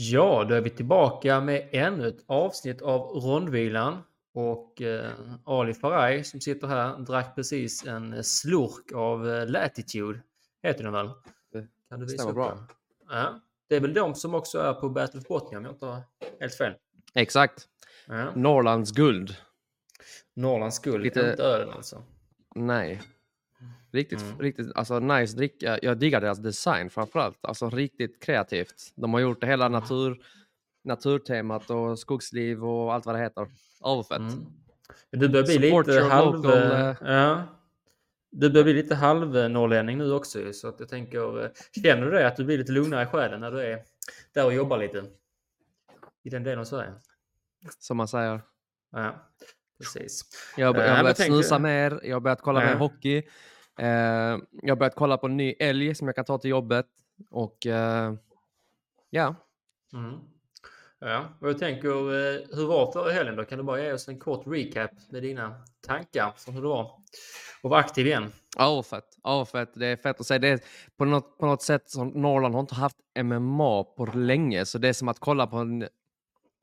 Ja, då är vi tillbaka med ännu ett avsnitt av Rondvilan. Och eh, Ali Faraj som sitter här drack precis en slurk av eh, Latitude. Heter den väl? Kan du visa Stämmer upp bra. den? Ja. Det är väl de som också är på Battle of Botnia om jag inte har helt fel. Exakt. Ja. Norrlands guld. Norrlands guld, Lite- inte ölen alltså. Nej. Riktigt, Mm. riktigt, alltså nice dricka. Jag diggar deras design framförallt. Alltså riktigt kreativt. De har gjort det hela natur, naturtemat och skogsliv och allt vad det heter. Överfett. Mm. Du börjar bli Support lite halv... local, eh, ja. Du börjar bli lite halv-norrlänning nu också så att jag tänker... eh, Känner du det att du blir lite lugnare i själen när du är där och jobbar lite? I den delen av Sverige? Som man säger. Ja, precis. Jag, Eh, jag har men börjat snusa mer. Jag har börjat kolla mer Ja. hockey. Eh, jag har börjat kolla på en ny älg som jag kan ta till jobbet. Och eh, ja, Mm. Ja, och jag tänker, eh, hur var förra helgen då? Kan du bara ge oss en kort recap med dina tankar om hur det var? Och vara aktiv igen. Överfett. Överfett. Det är fett att säga. Det är på något, på något sätt som Norrland har inte haft MMA på länge, så det är som att kolla på en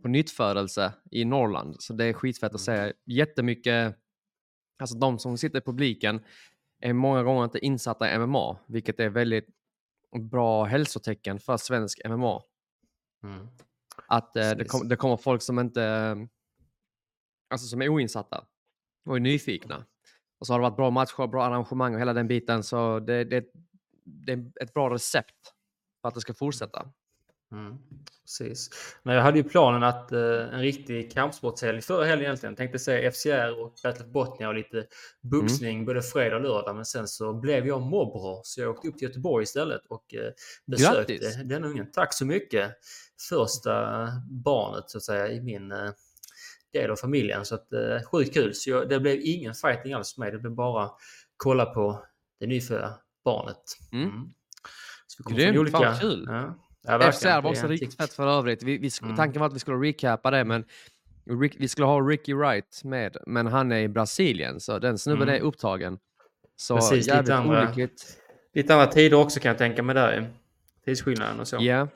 på nyttfödelse i Norrland. Så det är skitfett att säga. Jättemycket, alltså de som sitter i publiken är många gånger inte insatta i MMA, vilket är väldigt bra hälsotecken för svensk MMA. Mm. Att eh, det, kom, det kommer folk som inte, alltså som är oinsatta och är nyfikna. Och så har det varit bra matcher, bra arrangemang och hela den biten. Så det, det, det är ett bra recept för att det ska fortsätta. Mm, precis. Men jag hade ju planen att eh, en riktig kampsportshelg förra helgen egentligen. Tänkte se FCR och Battle Botnia och lite boxning både fredag och lördag. Men sen så blev jag morbror så jag åkte upp till Göteborg istället och eh, besökte Grattis! den ungen. Tack så mycket! Första barnet så att säga i min eh, del av familjen. Så att eh, sjukt kul. Så jag, det blev ingen fighting alls för mig. Det blev bara kolla på det nyfödda barnet. Mm. Så vi kommer Grymt, från fan kul. Ja. Ja. FCR var också riktigt fett för övrigt. Vi, vi, Mm. Tanken var att vi skulle recapa det, men Rick, vi skulle ha Ricky Wright med, men han är i Brasilien, så den snubben Mm. är upptagen. Så Precis, lite jävligt andra- olyckligt. Lite andra tider också kan jag tänka mig där. Tidsskillnaden och så. Ja,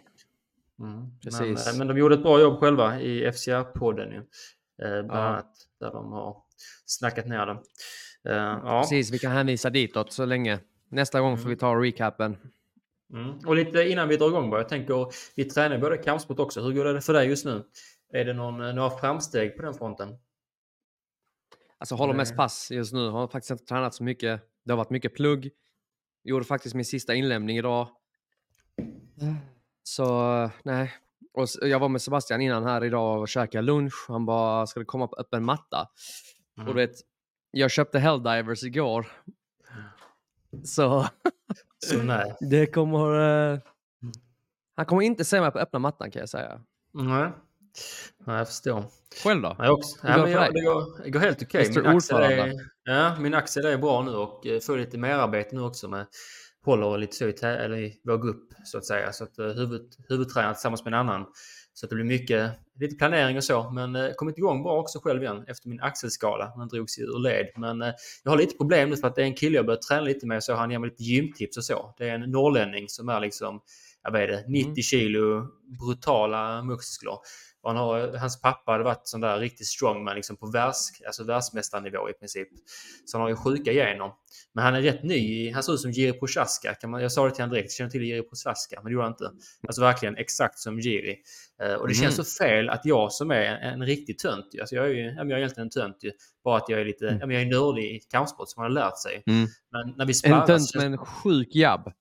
Mm. precis. Men, eh, men de gjorde ett bra jobb själva i FCR-podden ju. Eh, bland Ja. annat där de har snackat ner det. Eh, ja. precis. Vi kan hänvisa ditåt så länge. Nästa gång får Mm. vi ta recapen. Mm. Och lite innan vi drar igång bara. Jag tänker, vi tränar både kampsport också. Hur går det för dig just nu? Är det någon, eh, några framsteg på den fronten? Alltså håller mest Nej. pass just nu. Har faktiskt inte tränat så mycket. Det har varit mycket plugg. Gjorde faktiskt min sista inlämning idag. Så nej. Och jag var med Sebastian innan här idag och käkade lunch. Han bara, ska det komma på öppen matta? Mm. Och du vet, jag köpte Helldivers igår. Så Så nej. det kommer... eh, han kommer inte se mig på öppna mattan kan jag säga. Nej. Nej, jag förstår. Själv då? Jag också. Ja, men jag, det, går, det går helt okej. Mr. Min, axel är, ja, min axel är bra nu och eh, får lite merarbete nu också med håller lite så i, tä- eller i vår grupp så att säga. Så att eh, huvud, huvudtränar tillsammans med en annan. Så att det blir mycket, lite planering och så. Men eh, kommit igång bra också själv igen efter min axelskala. Den drogs ju ur led. Men eh, jag har lite problem nu för att det är en kille jag börjat träna lite med. Så han ger mig lite gymtips och så. Det är en norrlänning som är liksom, jag vet det, 90 kilo brutala muskler. Han har, hans pappa hade varit sån där riktigt strongman liksom på världs, alltså världsmästarnivå i princip. Så han har ju sjuka gener. Men han är rätt ny. Han ser ut som Jiri Prochaska. Kan man, jag sa det till honom direkt. Jag känner till Jiri Prochaska, men det gjorde han inte. Alltså verkligen exakt som Jiri. Eh, och det känns Mhm. så fel att jag som är en, en riktig tönt. Alltså jag är ju jag är egentligen en tönt. ju. Bara att jag är lite, Mm. jag är nördig i kampsport som man har lärt sig. Mm. Men när vi En sparrar så tönt med en sjuk jabb.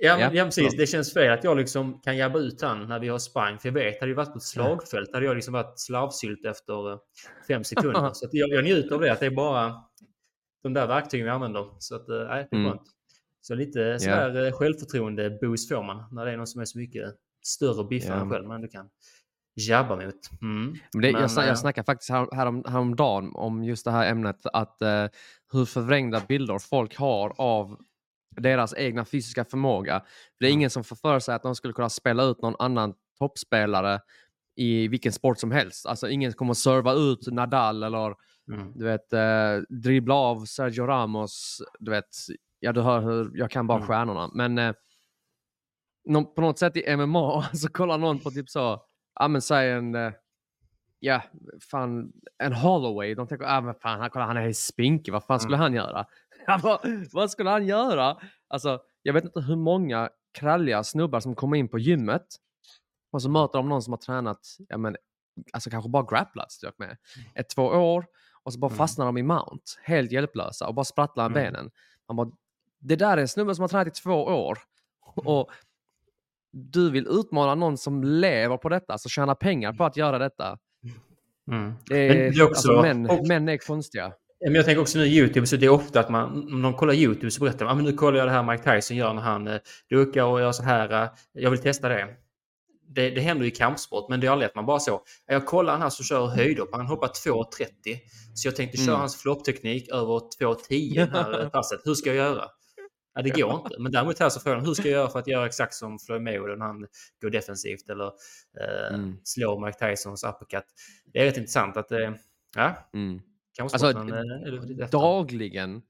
Ja, men, Ja, ja, precis. Det känns fel att jag liksom kan jabba ut han när vi har sprang. För jag vet, hade vi varit på ett slagfält hade jag liksom varit slarvsylt efter eh, fem sekunder. så jag, jag njuter av det, att det är bara de där verktygen vi använder. Så att, eh, nej, det är Mm. skönt. Så lite sådär yeah. självförtroende-boost får man när det är någon som är så mycket större och biffigare Ja. än själv. Man ändå kan jabba mot. Mm. Men det, Men, jag, jag snackade faktiskt här, härom, häromdagen om just det här ämnet, att eh, hur förvrängda bilder folk har av deras egna fysiska förmåga. Det är Mm. ingen som får för sig att de skulle kunna spela ut någon annan toppspelare i vilken sport som helst. Alltså ingen kommer att serva ut Nadal eller Mm. du vet, eh, dribbla av Sergio Ramos. Du vet, ja du hör hur jag kan bara Mm. stjärnorna. Men eh, nå- på något sätt i MMA så kollar någon på typ så ja men säg en, eh, ja, fan, en Holloway. De tänker, ah men fan, han, kolla, han är spinkig, vad fan skulle Mm. han göra? Vad skulle han göra? Alltså, jag vet inte hur många kralliga snubbar som kommer in på gymmet och så möter de någon som har tränat, ja men, alltså kanske bara grapplat stök med, ett, två år och så bara Mm. fastnar de i mount, helt hjälplösa och bara sprattlar Mm. benen. Man bara, det där är en snubbe som har tränat i två år och du vill utmana någon som lever på detta, alltså tjänar pengar på att göra detta. Mm. Det Men är, det är också- alltså, män, och- män är konstiga. Men jag tänker också nu YouTube, så det är ofta att man, om de kollar YouTube så berättar de, ah, men nu kollar jag det här Mike Tyson gör när han eh, duckar och gör så här, eh, jag vill testa det. Det, det händer ju i kampsport, men det är aldrig att man bara så, jag kollar han här som kör höjdhopp, han hoppar 2,30. Så jag tänkte köra Mm. hans floppteknik över 2,10 det här eh, passet. Hur ska jag göra? Ja, det går inte. Men däremot här så frågar de, hur ska jag göra för att göra exakt som Floyd Mayweather när han går defensivt eller eh, Mm. slår Mike Tysons uppercut. Det är rätt intressant att, eh, ja, Mm. Alltså, eh, lite efter. dagligen,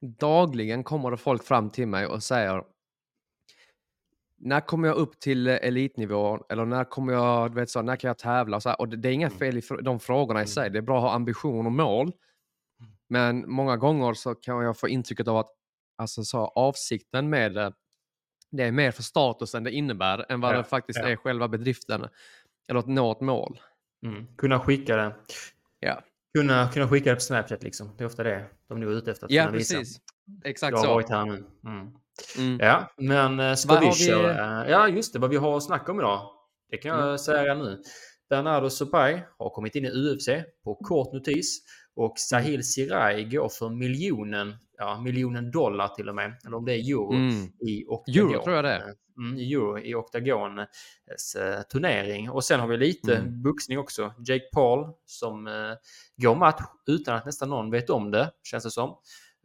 dagligen kommer det folk fram till mig och säger när kommer jag upp till eh, elitnivå eller när kommer jag, vet så, när kan jag tävla och så här. Och det, det är inga Mm. fel i de frågorna i Mm. sig. Det är bra att ha ambition och mål. Men många gånger så kan jag få intrycket av att alltså, så, avsikten med det, det är mer för statusen det innebär än vad Ja, det faktiskt ja. är själva bedriften. Eller att nå ett mål. Mm. Kunna skicka det. Ja, Kunna, kunna skicka det på Snapchat liksom. Det är ofta det de är ute efter. Att ja kunna visa. precis. Exakt Jag har så. varit här nu. Mm. Mm. Ja, men eh, Vad vi köra? Ja, just det. Vad vi har att snacka om idag. Det kan jag Mm. säga nu. Bernardo Sopai har kommit in i UFC på kort notis och Sahil Sirai går för miljonen, ja, miljonen dollar till och med, eller om det är euro, Mm. i Octagon. Euro tror jag det är. Mm, euro i Octagons eh, turnering. Och sen har vi lite Mm. boxning också. Jake Paul som eh, går match utan att nästan någon vet om det, känns det som.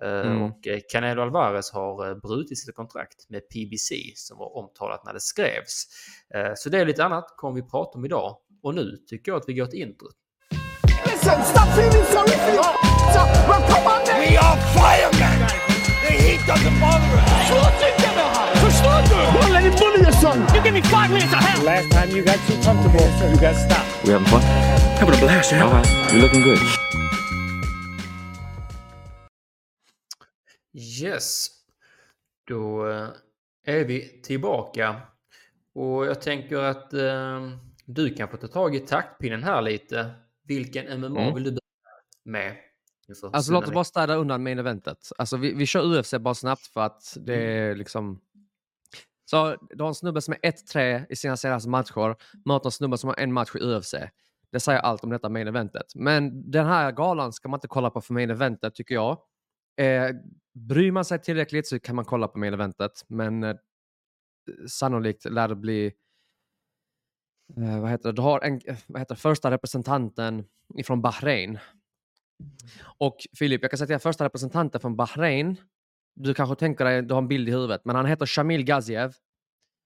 Eh, Mm. Och eh, Canelo Alvarez har eh, brutit sitt kontrakt med PBC som var omtalat när det skrevs. Eh, Så det är lite annat kommer vi prata om idag. Och nu tycker jag att vi går till intro. Listen, stop feeling sorry for your Well, come on then. We are firemen! The heat doesn't bother us! Förstår du? Don't let him bully your son. You give me five minutes of hell. Last time you got too comfortable, you got stopped. We having fun? Having a blast, yeah. All right. You're looking good. Yes, då eh, är vi tillbaka. Och jag tänker att eh, du kan få ta tag i taktpinnen här lite. Vilken MMA Mm. vill du börja med? Alltså låt oss bara städa undan main eventet. Alltså vi, vi kör UFC bara snabbt för att det är liksom... Så du har en snubbe som är 1-3 i sina senaste matcher, möter en snubbe som har en match i UFC. Det säger allt om detta main eventet. Men den här galan ska man inte kolla på för main eventet tycker jag. Eh, bryr man sig tillräckligt så kan man kolla på main eventet, men eh, sannolikt lär det bli eh, vad heter det? Du har en, eh, vad heter det? första representanten ifrån Bahrain och Filip, jag kan säga till er, första representanten från Bahrain, du kanske tänker dig, du har en bild i huvudet, men han heter Shamil Gaziev.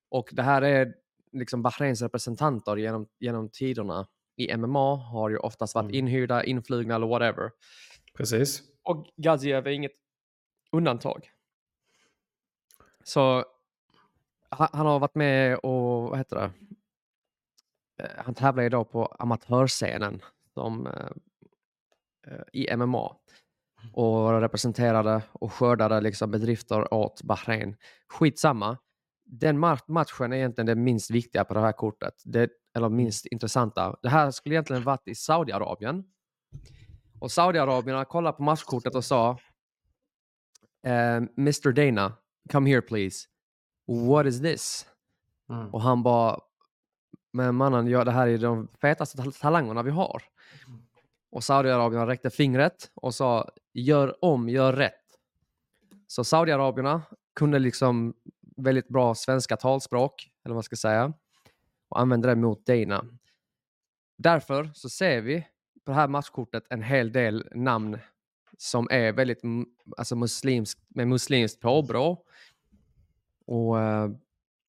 Och det här är liksom Bahrains representanter genom, genom tiderna i MMA har ju oftast varit Mm. inhyrda, influgna eller whatever. Precis. Och Gaziev är inget undantag. Så han, han har varit med och, vad heter det? Eh, Han tävlar idag på amatörscenen som, eh, eh, i MMA och representerade och skördade liksom bedrifter åt Bahrain. Skitsamma. Den ma- matchen är egentligen det minst viktiga på det här kortet. Det, eller minst intressanta. Det här skulle egentligen varit i Saudiarabien. Och Saudiarabierna kollade på matchkortet och sa eh, Mr Dana, come here please. What is this? Mm. Och han bara, men mannen, ja, det här är de fetaste tal- talangerna vi har. Och Saudiarabien räckte fingret och sa, gör om, gör rätt. Så Saudiarabierna kunde liksom väldigt bra svenska talspråk, eller vad man ska säga, och använde det mot Dana. Därför så ser vi på det här matchkortet en hel del namn som är väldigt alltså muslimsk, med muslimskt påbrå. Och eh,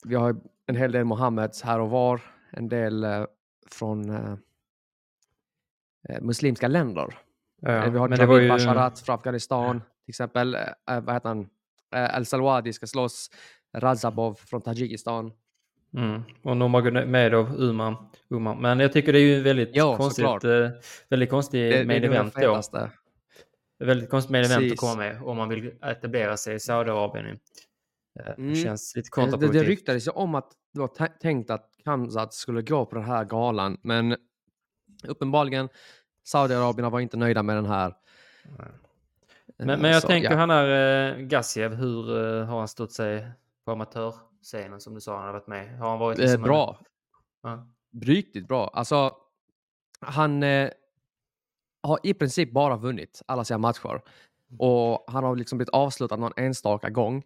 vi har en hel del Mohammeds här och var, en del eh, från eh, eh, muslimska länder. Ja, vi har men det Javid ju... Basharat från Afghanistan, till exempel. Eh, vad heter han? Eh, El Salwadi ska slåss. Razabov från Tadzjikistan. Mm. Och Nurmagomedov, Uman, Uman. Men jag tycker det är ju väldigt Ja, konstigt, såklart. väldigt konstigt Det, det main det event då. Väldigt konstigt main event att komma med om man vill etablera sig i Saudiarabien. Eh, Mm. Det känns lite Det, det kontraproduktivt. ryktades ju om att det var tä- tänkt att Kamzat skulle gå på den här galan, men uppenbarligen Saudiarabien var inte nöjda med den här. Men, Eh, men jag så, tänker ja. han här eh, Gassiev, hur eh, har han stått sig på amatörscenen som du sa han har varit med? Har han varit Eh, liksom en- bra. Ja. Riktigt bra. Alltså, han eh, har i princip bara vunnit alla sina matcher. Och han har liksom blivit avslutad någon enstaka gång.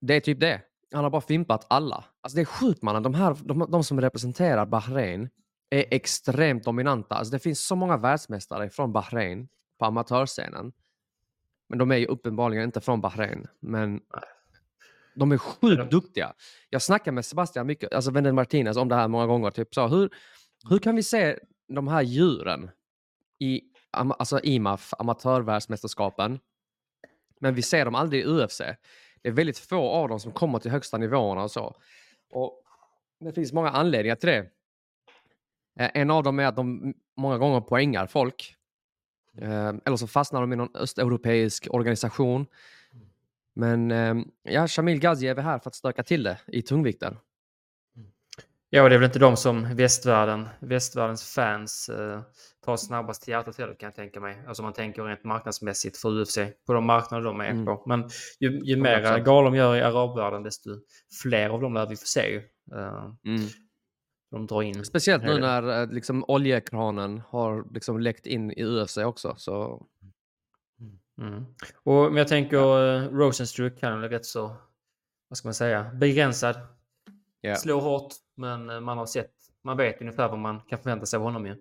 Det är typ det. Han har bara fimpat alla. Alltså det är sjukt mannen. De, här, de, de som representerar Bahrain är extremt dominanta. Alltså det finns så många världsmästare från Bahrain på amatörscenen. Men de är ju uppenbarligen inte från Bahrain. Men de är sjukt duktiga. Jag snackar med Sebastian mycket, alltså Wendel Martinez om det här många gånger. Typ så, hur, hur kan vi se de här djuren i alltså IMAF, amatörvärldsmästerskapen, men vi ser dem aldrig i UFC? Det är väldigt få av dem som kommer till högsta nivåerna och så. Och det finns många anledningar till det. Eh, en av dem är att de många gånger poängar folk. Eh, eller så fastnar de i någon östeuropeisk organisation. Men eh, ja, Shamil Gaziev är här för att stöka till det i tungvikten. Ja, och det är väl inte de som västvärlden, västvärldens fans eh, tar snabbast till hjärtat heller kan jag tänka mig. Alltså man tänker rent marknadsmässigt för UFC på de marknader de är Mm. på. Men ju, ju 100%. galor de gör i arabvärlden desto fler av dem lär vi få se. Eh, de drar in. Speciellt nu när eh, liksom, oljekranen har liksom, läckt in i UFC också. Så Mm. Och, men jag tänker ja. Rosenstruck kan väl rätt så, vad ska man säga, begränsad. Ja. Slår hårt, men eh, man har sett, man vet ungefär vad man kan förvänta sig av honom ju.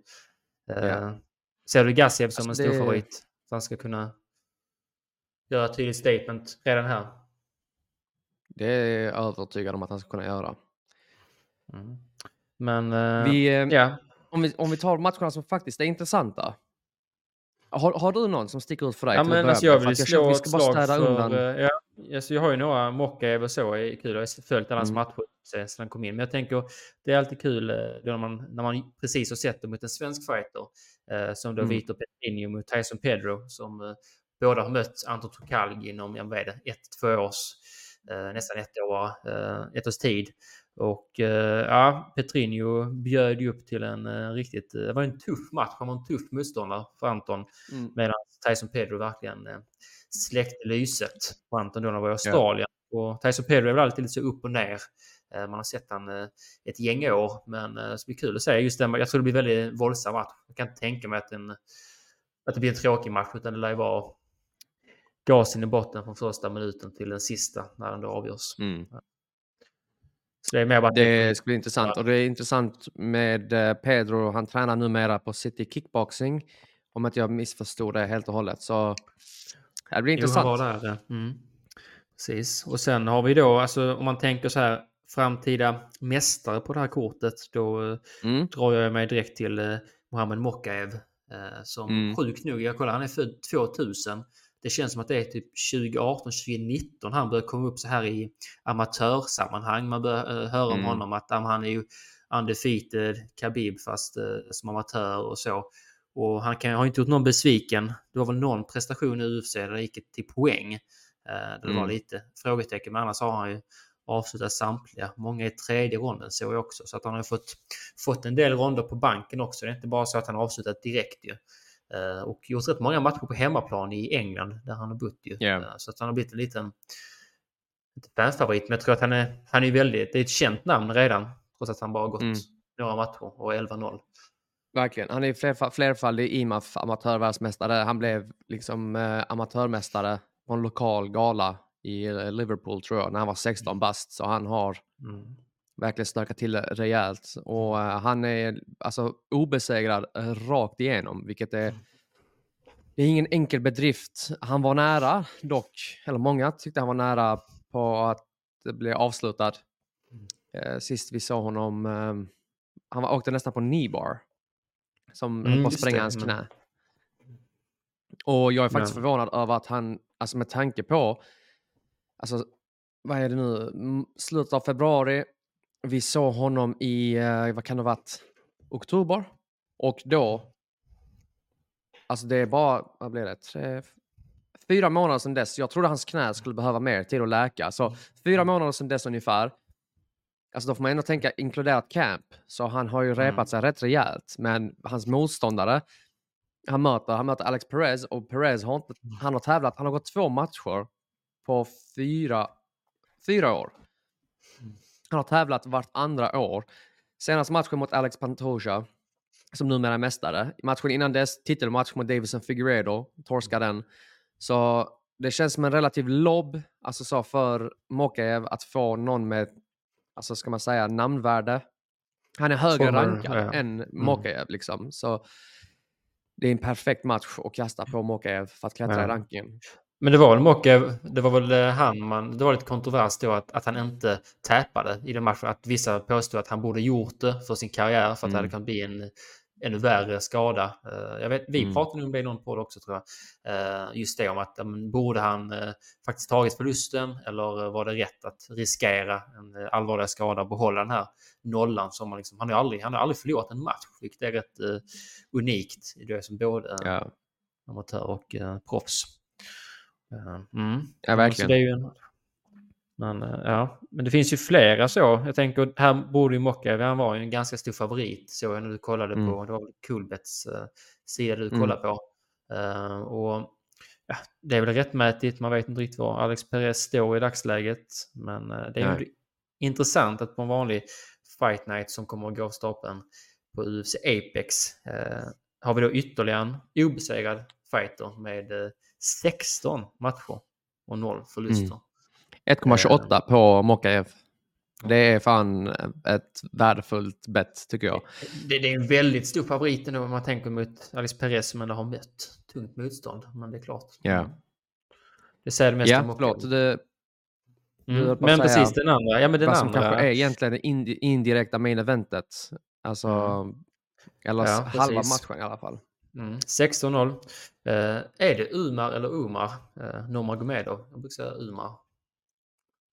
Eh, Ja. Ser du Gassiev som Alltså, en stor det- favorit? Att han ska kunna göra ett tydligt statement redan här. det är jag övertygad om att han ska kunna göra. Mm. Men eh, Vi, eh, ja, om, vi, om vi tar matcherna som faktiskt är intressanta. Har, har du någon som sticker ut för dig? ja men alltså jag vill att slå ett slag för... undan. Ja, alltså jag har ju några Mockaev och så i kul. Jag har följt alla hans Mm. matcher sedan han kom in. Men jag tänker det är alltid kul eh, när, man, när man precis har sett dem mot en svensk fighter. Eh, som då Mm. Vitor Petrinho mot Tyson Pedro. Som eh, båda har mött Anton Turkalj inom, jag vet ett, två års, eh, nästan ett år, eh, ett års tid. Och eh, ja, Petrinho bjöd ju upp till en eh, riktigt, eh, det var en tuff match, han var en tuff motståndare för Anton. Mm. Medan Tyson Pedro verkligen eh, släckte lyset på Anton då när han var i Australien. Och Tyson Pedro är väl alltid lite så upp och ner. Eh, man har sett han eh, ett gäng år, men det ska bli kul att se. Just den, jag tror det blir väldigt våldsam match. Jag kan inte tänka mig att, en, att det blir en tråkig match, utan det lär ju vara gasen i botten från första minuten till den sista när den då avgörs. Mm. Så det är mer bara... Det skulle bli intressant. Och det är intressant med eh, Pedro. Han tränar numera på City Kickboxing. Om inte jag missförstod det helt och hållet. Så det blir Jo, han intressant. var där. Mm. Precis. Och sen har vi då, alltså om man tänker så här, framtida mästare på det här kortet, då eh, Mm. drar jag mig direkt till eh, Mohamed Mokaev. Eh, som Mm. sjukt nog, jag kollar, han är född 2000. Det känns som att det är typ 2018, 2019 han börjar komma upp så här i amatörsammanhang. Man börjar eh, höra om Mm. honom att han är ju undefeated Khabib fast eh, som amatör och så. Och han kan, har inte gjort någon besviken. Det var väl någon prestation i UFC där det gick till poäng. Eh, det var Mm. lite frågetecken, men annars har han ju avslutat samtliga. Många i tredje ronden såg jag också. Så att han har fått, fått en del ronder på banken också. Det är inte bara så att han har avslutat direkt ju. Eh, och gjort rätt många matcher på hemmaplan i England där han har bott ju. Eh, så att han har blivit en liten inte fanfavorit, men jag tror att han är, han är väldigt, det är ett känt namn redan. Trots att han bara har gått Mm. några matcher och 11-0. Verkligen. Han är flerfa- flerfaldig IMAF amatörvärldsmästare. Han blev liksom eh, amatörmästare på en lokal gala i Liverpool tror jag, när han var 16 bast. Så han har Mm. Verkligen stökat till rejält. Och eh, han är alltså obesegrad eh, rakt igenom, vilket är det är ingen enkel bedrift. Han var nära dock, eller många tyckte han var nära på att bli avslutad. Eh, sist vi såg honom, eh, han var, åkte nästan på kneebar. Som Mm, höll på att spränga det, hans knä. Och jag är faktiskt Men- förvånad över att han, alltså med tanke på, alltså vad är det nu, Mm, slutet av februari. Vi såg honom i, eh, vad kan det ha varit, oktober. Och då, alltså det är bara, vad blir det, tre, fyra månader sedan dess. Jag trodde hans knä skulle behöva mer tid att läka. Så fyra månader sedan dess ungefär. Alltså då får man ändå tänka inkluderat camp. Så han har ju repat sig rätt rejält. Men hans motståndare, han möter, han möter Alex Perez och Perez har inte, han har tävlat, han har gått två matcher på fyra, fyra år. Han har tävlat vart andra år. Senast matchen mot Alex Pantoja, som numera är mästare. Matchen innan dess, titelmatch mot Davison Figueredo, torskade den. Så det känns som en relativ lobb, alltså så för Mokaev att få någon med, alltså ska man säga, namnvärde. Han är högre Som är- rankad ja. än Mokaev liksom. Så det är en perfekt match att kasta på Mokaev för att klättra Ja. i rankingen. Men det var väl Mokev, det var väl eh, han man, det var lite kontrovers då att, att han inte täpade i den matchen. Att vissa påstod att han borde gjort det för sin karriär för att det hade Mm. kunnat bli en ännu värre skada. Eh, Jag vet, vi Mm. pratade nog om det i någon podd också tror jag. Eh, Just det om att borde han faktiskt tagit förlusten eller var det rätt att riskera en allvarlig skada och behålla den här nollan som man liksom, han har aldrig, han har aldrig förlorat en match, vilket är rätt unikt i det som både Ja, amatör och proffs. Eh, mm. ja Så verkligen. det är ju en... Men, eh, ja. Men det finns ju flera så. Jag tänker, här borde ju Mocka, han var ju en ganska stor favorit så jag när du kollade Mm. på, det var väl Coolbets uh, sida du Mm. kollade på. Eh, och ja, det är väl rättmätigt, man vet inte riktigt var Alex Perez står i dagsläget. Men eh, det är ju Nej. intressant att på en vanlig fight night som kommer att gå av stapeln på UFC Apex eh, har vi då ytterligare en obesegrad fighter med eh, 16 matcher och noll förluster. 1,28 på Mokaev. Det är fan ett värdefullt bett tycker jag. Det, det är en väldigt stor favorit nu om man tänker mot Alex Perez som ändå har mött tungt motstånd. Men det är klart. Ja. Det säger det mesta Ja, om Mokaev. förlåt. Det, Mm. Men precis den andra. Ja, men den vad som andra. kanske är egentligen indi- indirekta main eventet. Alltså, eller Mm. Ja, s- halva precis. matchen i alla fall. Mm. 16-0. Eh, är det Umar eller Umar? Eh, Nurmagomedov. Jag brukar säga Umar.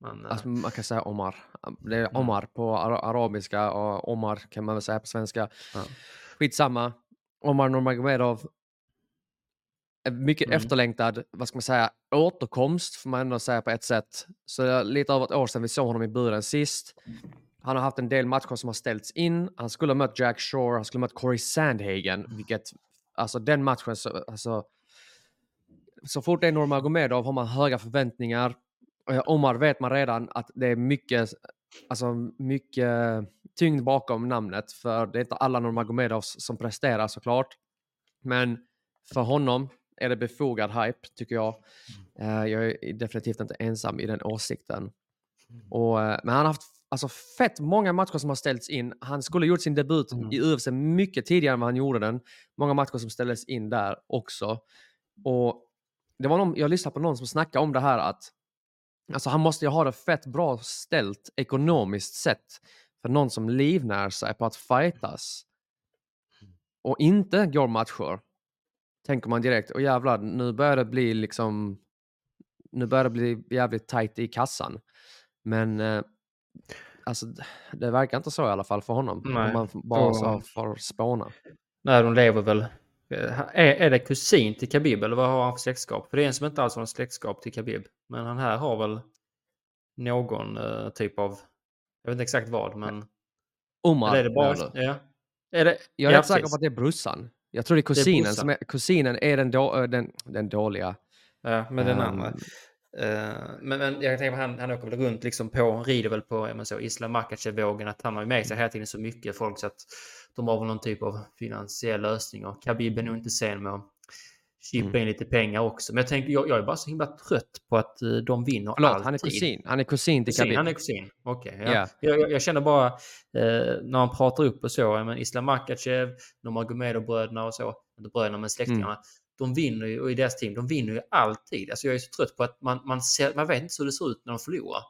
Men, eh, Alltså, man kan säga Omar. Det Mm. är Omar på ara- arabiska och Omar kan man väl säga på svenska. Ja. Skitsamma. Omar Nurmagomedov. är Mycket Mm. efterlängtad, vad ska man säga, återkomst får man ändå säga på ett sätt. Så lite över ett år sedan vi såg honom i buren sist. Han har haft en del matcher som har ställts in. Han skulle ha mött Jack Shore, han skulle ha mött Corey Sandhagen, vilket, alltså den matchen, så, alltså, så fort det är Nurmagomedov har man höga förväntningar. Omar vet man redan att det är mycket, alltså mycket tyngd bakom namnet, för det är inte alla Nurmagomedovs som presterar såklart. Men för honom är det befogad hype, tycker jag. Eh, Jag är definitivt inte ensam i den åsikten. Och, eh, men han har haft alltså, fett många matcher som har ställts in. Han skulle ha gjort sin debut Mm. i UFC mycket tidigare än vad han gjorde den. Många matcher som ställdes in där också. Och det var någon, jag lyssnade på någon som snackade om det här att alltså, han måste ju ha det fett bra ställt ekonomiskt sett för någon som livnär sig på att fightas och inte går matcher. Tänker man direkt, och jävlar, nu börjar det bli liksom nu börjar det bli jävligt tajt i kassan. Men eh, alltså, det verkar inte så i alla fall för honom. Nej. Om man bara Och- så får spåna. Nej, de lever väl... eh, Är, är det kusin till Khabib eller vad har han för släktskap? För det är en som inte alls har något släktskap till Khabib. Men han här har väl någon eh, typ av... Jag vet inte exakt vad, men... Omar, eller är det bara... Ja. Är det, Jag är rätt säker på att det är brorsan. Jag tror det är kusinen brorsan. som är, kusinen är den, då, den, den dåliga. Ja, men den Ehm, andra. Eh, men, men jag tänker på han, han åker väl runt liksom på, rider väl på ja, men så, Islam Makachev-vågen, att han har med sig hela tiden så mycket folk så att de har väl någon typ av finansiell lösning och Khabib är nog inte sen med att chippa Mm. in lite pengar också. Men jag tänker, jag, jag är bara så himla trött på att eh, de vinner Förlåt, alltid. han är kusin. Han är kusin till Kusin, Khabib. han är kusin. Okej. ja. Ja. jag, jag, jag känner bara eh, när han pratar upp och så, men Islam Makachev, Nurmagomedov-bröderna och så, inte bröderna men släktingarna, Mm. De vinner ju, och i deras team, de vinner ju alltid. Alltså jag är så trött på att man, man, ser, man vet inte hur det ser ut när de förlorar.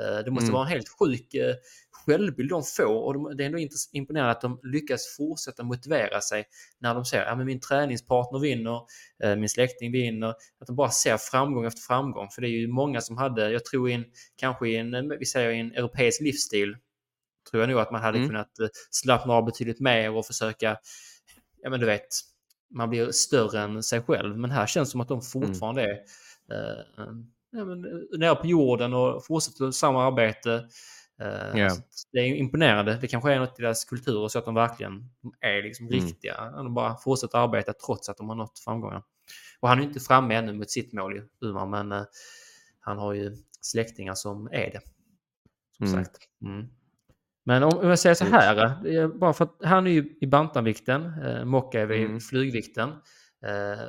Eh, det måste Mm. vara en helt sjuk, eh, självbild de får och de, det är ändå imponerande att de lyckas fortsätta motivera sig när de ser att min träningspartner vinner, eh, min släkting vinner, att de bara ser framgång efter framgång. För det är ju många som hade, jag tror i en, kanske i en, vi säger i en europeisk livsstil, tror jag nog att man hade Mm. kunnat slappna av betydligt mer och försöka, ja men du vet, man blir större än sig själv. Men här känns det som att de fortfarande är eh, ja, men, eh, nere på jorden och fortsätter samma arbete. Eh, så Det är imponerande. Det kanske är något i deras kultur så att de verkligen är liksom Mm. riktiga. De bara fortsätter arbeta trots att de har nått framgångar. Och han är inte framme ännu mot sitt mål Umar, men eh, han har ju släktingar som är det. Som Mm. sagt. Mm. Men om, om jag säger så här, eh, bara för att han är ju i bantamvikten, eh, Mocka är i Mm. flygvikten. Eh,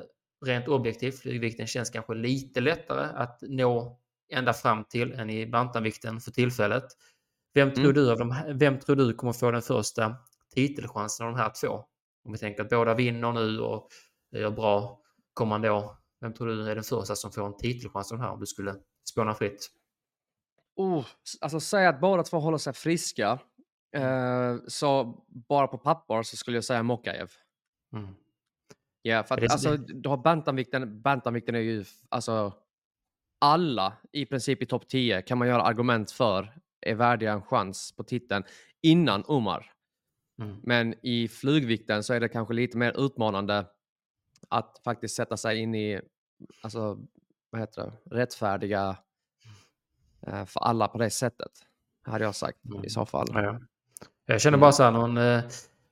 rent objektivt, flygvikten känns kanske lite lättare att nå ända fram till än i bantamvikten för tillfället. Vem tror, Mm. du av de, vem tror du kommer få den första titelchansen av de här två? Om vi tänker att båda vinner nu och gör bra kommande år. Vem tror du är den första som får en titelchans av de här om du skulle spåna fritt? Oh, alltså säg att båda två håller sig friska. Eh, så bara på papper så skulle jag säga Mokajev. Mm. Ja, för Är det att så- alltså, du har bantamvikten. Bantamvikten är ju alltså alla i princip i topp 10 kan man göra argument för är värdiga en chans på titeln innan Omar. Mm. Men i flygvikten så är det kanske lite mer utmanande att faktiskt sätta sig in i, alltså, vad heter det, rättfärdiga för alla på det sättet. Hade jag sagt Mm. i så fall. Ja, ja. Jag känner Mm. bara så här, någon, eh,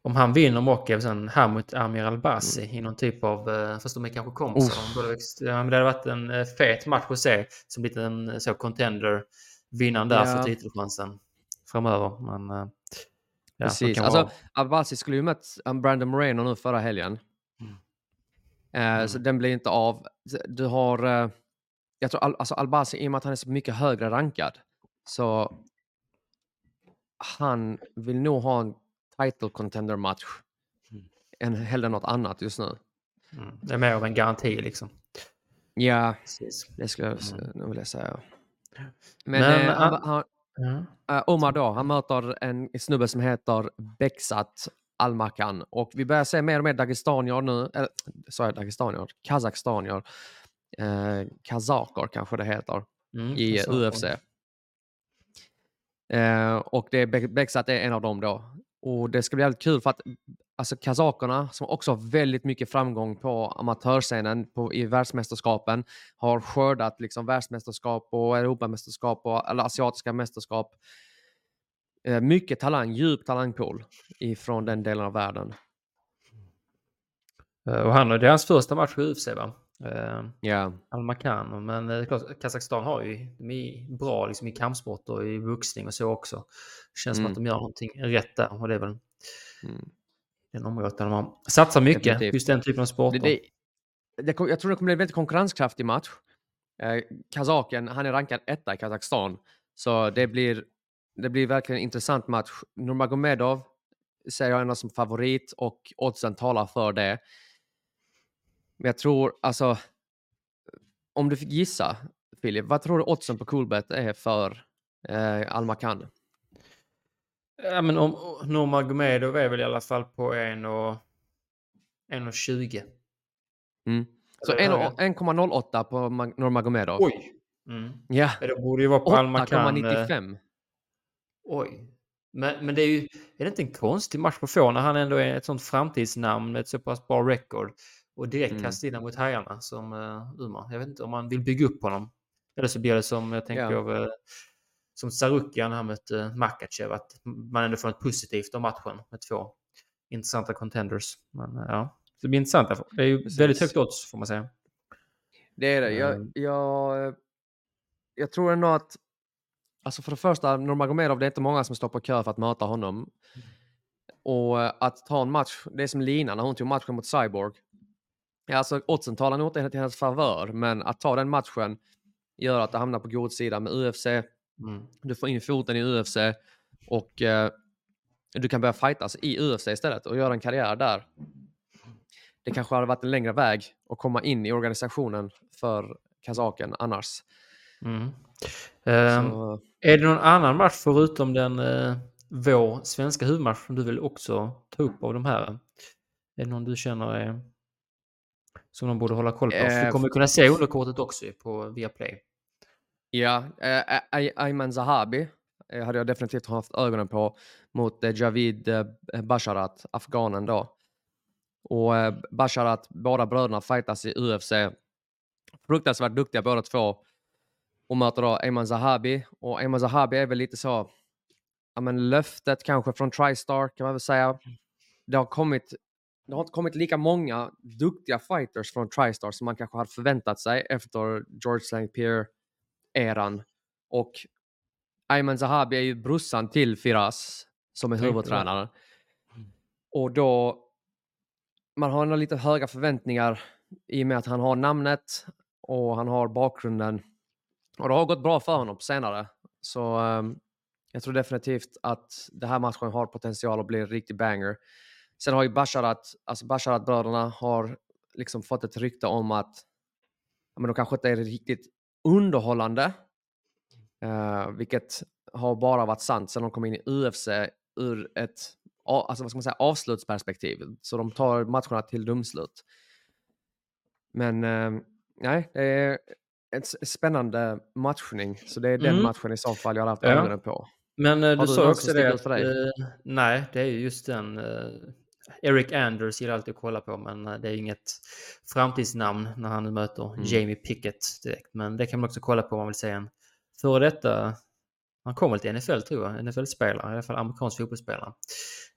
om han vinner Mokev sen här mot Amir Albasi i någon typ av, eh, fast de är kanske kompisar. De växt- Ja, men det hade varit en eh, fet match att se som blivit en eh, så contender. Vinnaren där Ja. för titelchansen framöver. Men, eh, ja, Precis. Alltså, vara- Albasi skulle ju mött Brandon Moreno nu förra helgen. Eh, Så den blir inte av. Du har, eh, jag tror Al- alltså Albasi, i och med att han är så mycket högre rankad, så han vill nog ha en title contender match än hellre något annat just nu. mm, det är mer av en garanti liksom. Ja, Precis. det skulle jag Mm. nog vilja säga. Men, Men, eh, han, han, Ja. Eh, Omar då, han möter en snubbe som heter Beksat Almakan och vi börjar se mer och mer dagestanier nu, eller sa jag dagestanier? Kazakstanier. Eh, kazaker kanske det heter Mm, i UFC. Eh, och det är Be- Beksat är en av dem då. Och det ska bli jävligt kul för att alltså kazakerna som också har väldigt mycket framgång på amatörscenen på, i världsmästerskapen har skördat liksom världsmästerskap och Europamästerskap och eller asiatiska mästerskap. Eh, mycket talang, djup talangpool ifrån den delen av världen. Eh, Och han, det är hans första match i UFC va? Eh, Ja, Almakan, men eh, klart, Kazakstan har ju, de är bra liksom, i kampsport och i boxning och så också. Känns som Mm. att de gör någonting rätt där och det är väl Mm. den området där de har satsat mycket, Definitivt. just den typen av sporter. Det, det, det, jag tror det kommer bli en väldigt konkurrenskraftig match. Eh, Kazaken, han är rankad etta i Kazakstan. Så det blir, det blir verkligen en intressant match. Nurmagomedov ser jag ändå som favorit och oddsen talar för det. Men jag tror, alltså, om du fick gissa, Filip, vad tror du oddsen på Coolbet är för eh, Almakan? Ja, men om Nurmagomedov är väl i alla fall på 1,20. Mm. Så Eller högre. 1 1,08 på Mag- Nurmagomedov. Oj! Mm. Ja, Ja, Det borde ju vara på Almakan. eh, 8,95. Oj. Men, men det är ju, är det inte en konstig match på få när han ändå är ett sånt framtidsnamn med ett så pass bra record och direkt Mm. kasta in honom mot hajarna som uh, Umar. Jag vet inte om man vill bygga upp honom. Eller så blir det som jag tänker Ja. eh, som Sarukian han mötte uh, Makachev att man ändå får något positivt av matchen med två intressanta contenders. Men eh, ja, det blir intressant. Det är ju Precis. väldigt högt odds får man säga. Det är det. Jag, Mm. jag, jag tror ändå att, alltså för det första, Nurmagomedov, det är inte många som står på kö för att möta honom. Och eh, att ta en match, det är som Lina när hon tog matchen mot Cyborg. Ja, alltså oddsen talar nog inte till hennes favör, men att ta den matchen gör att du hamnar på god sida med UFC. Mm. Du får in foten i UFC och eh, du kan börja fightas i UFC istället och göra en karriär där. Det kanske hade varit en längre väg att komma in i organisationen för kazaken annars. Mm. Ehm, Så, Är det någon annan match förutom den uh, vår svenska huvudmatch som du vill också ta upp av de här? Är det någon du känner är som de borde hålla koll på? Eh, du kommer kunna se underkortet också på Viaplay. Ja, eh, Ay- Ayman Zahabi eh, hade jag definitivt haft ögonen på mot eh, Javid eh, Basharat, afghanen då. Och eh, Basharat, båda bröderna fightas i UFC. Fruktansvärt duktiga båda två. Och möter då Ayman Zahabi. Och Ayman Zahabi är väl lite så, ja men löftet kanske från TriStar kan man väl säga. Det har kommit, det har inte kommit lika många duktiga fighters från TriStar som man kanske hade förväntat sig efter George St. Pierre eran. Och Ayman Zahabi är ju brorsan till Firas som är Tänkte huvudtränare. Och då, man har ändå lite höga förväntningar i och med att han har namnet och han har bakgrunden. Och det har gått bra för honom på senare. Så ehm, jag tror definitivt att det här matchen har potential att bli en riktig banger. Sen har ju Basharat, alltså Basharat-bröderna har liksom fått ett rykte om att men de kanske inte är riktigt underhållande. Eh, vilket har bara varit sant sen de kom in i UFC ur ett alltså, vad ska man säga, avslutsperspektiv. Så de tar matcherna till domslut. Men eh, nej, det är en spännande matchning. Så det är den Mm. matchen i så fall jag har haft Ja. ögonen på. Men eh, du du sa också det att... för dig? eh, nej, det är ju just den... eh, Eric Anders gillar alltid att kolla på, men eh, det är inget framtidsnamn när han möter Mm. Jamie Pickett direkt. Men det kan man också kolla på om man vill se en före detta... Han kommer väl till NFL tror jag, NFL-spelare, i alla fall amerikansk fotbollsspelare.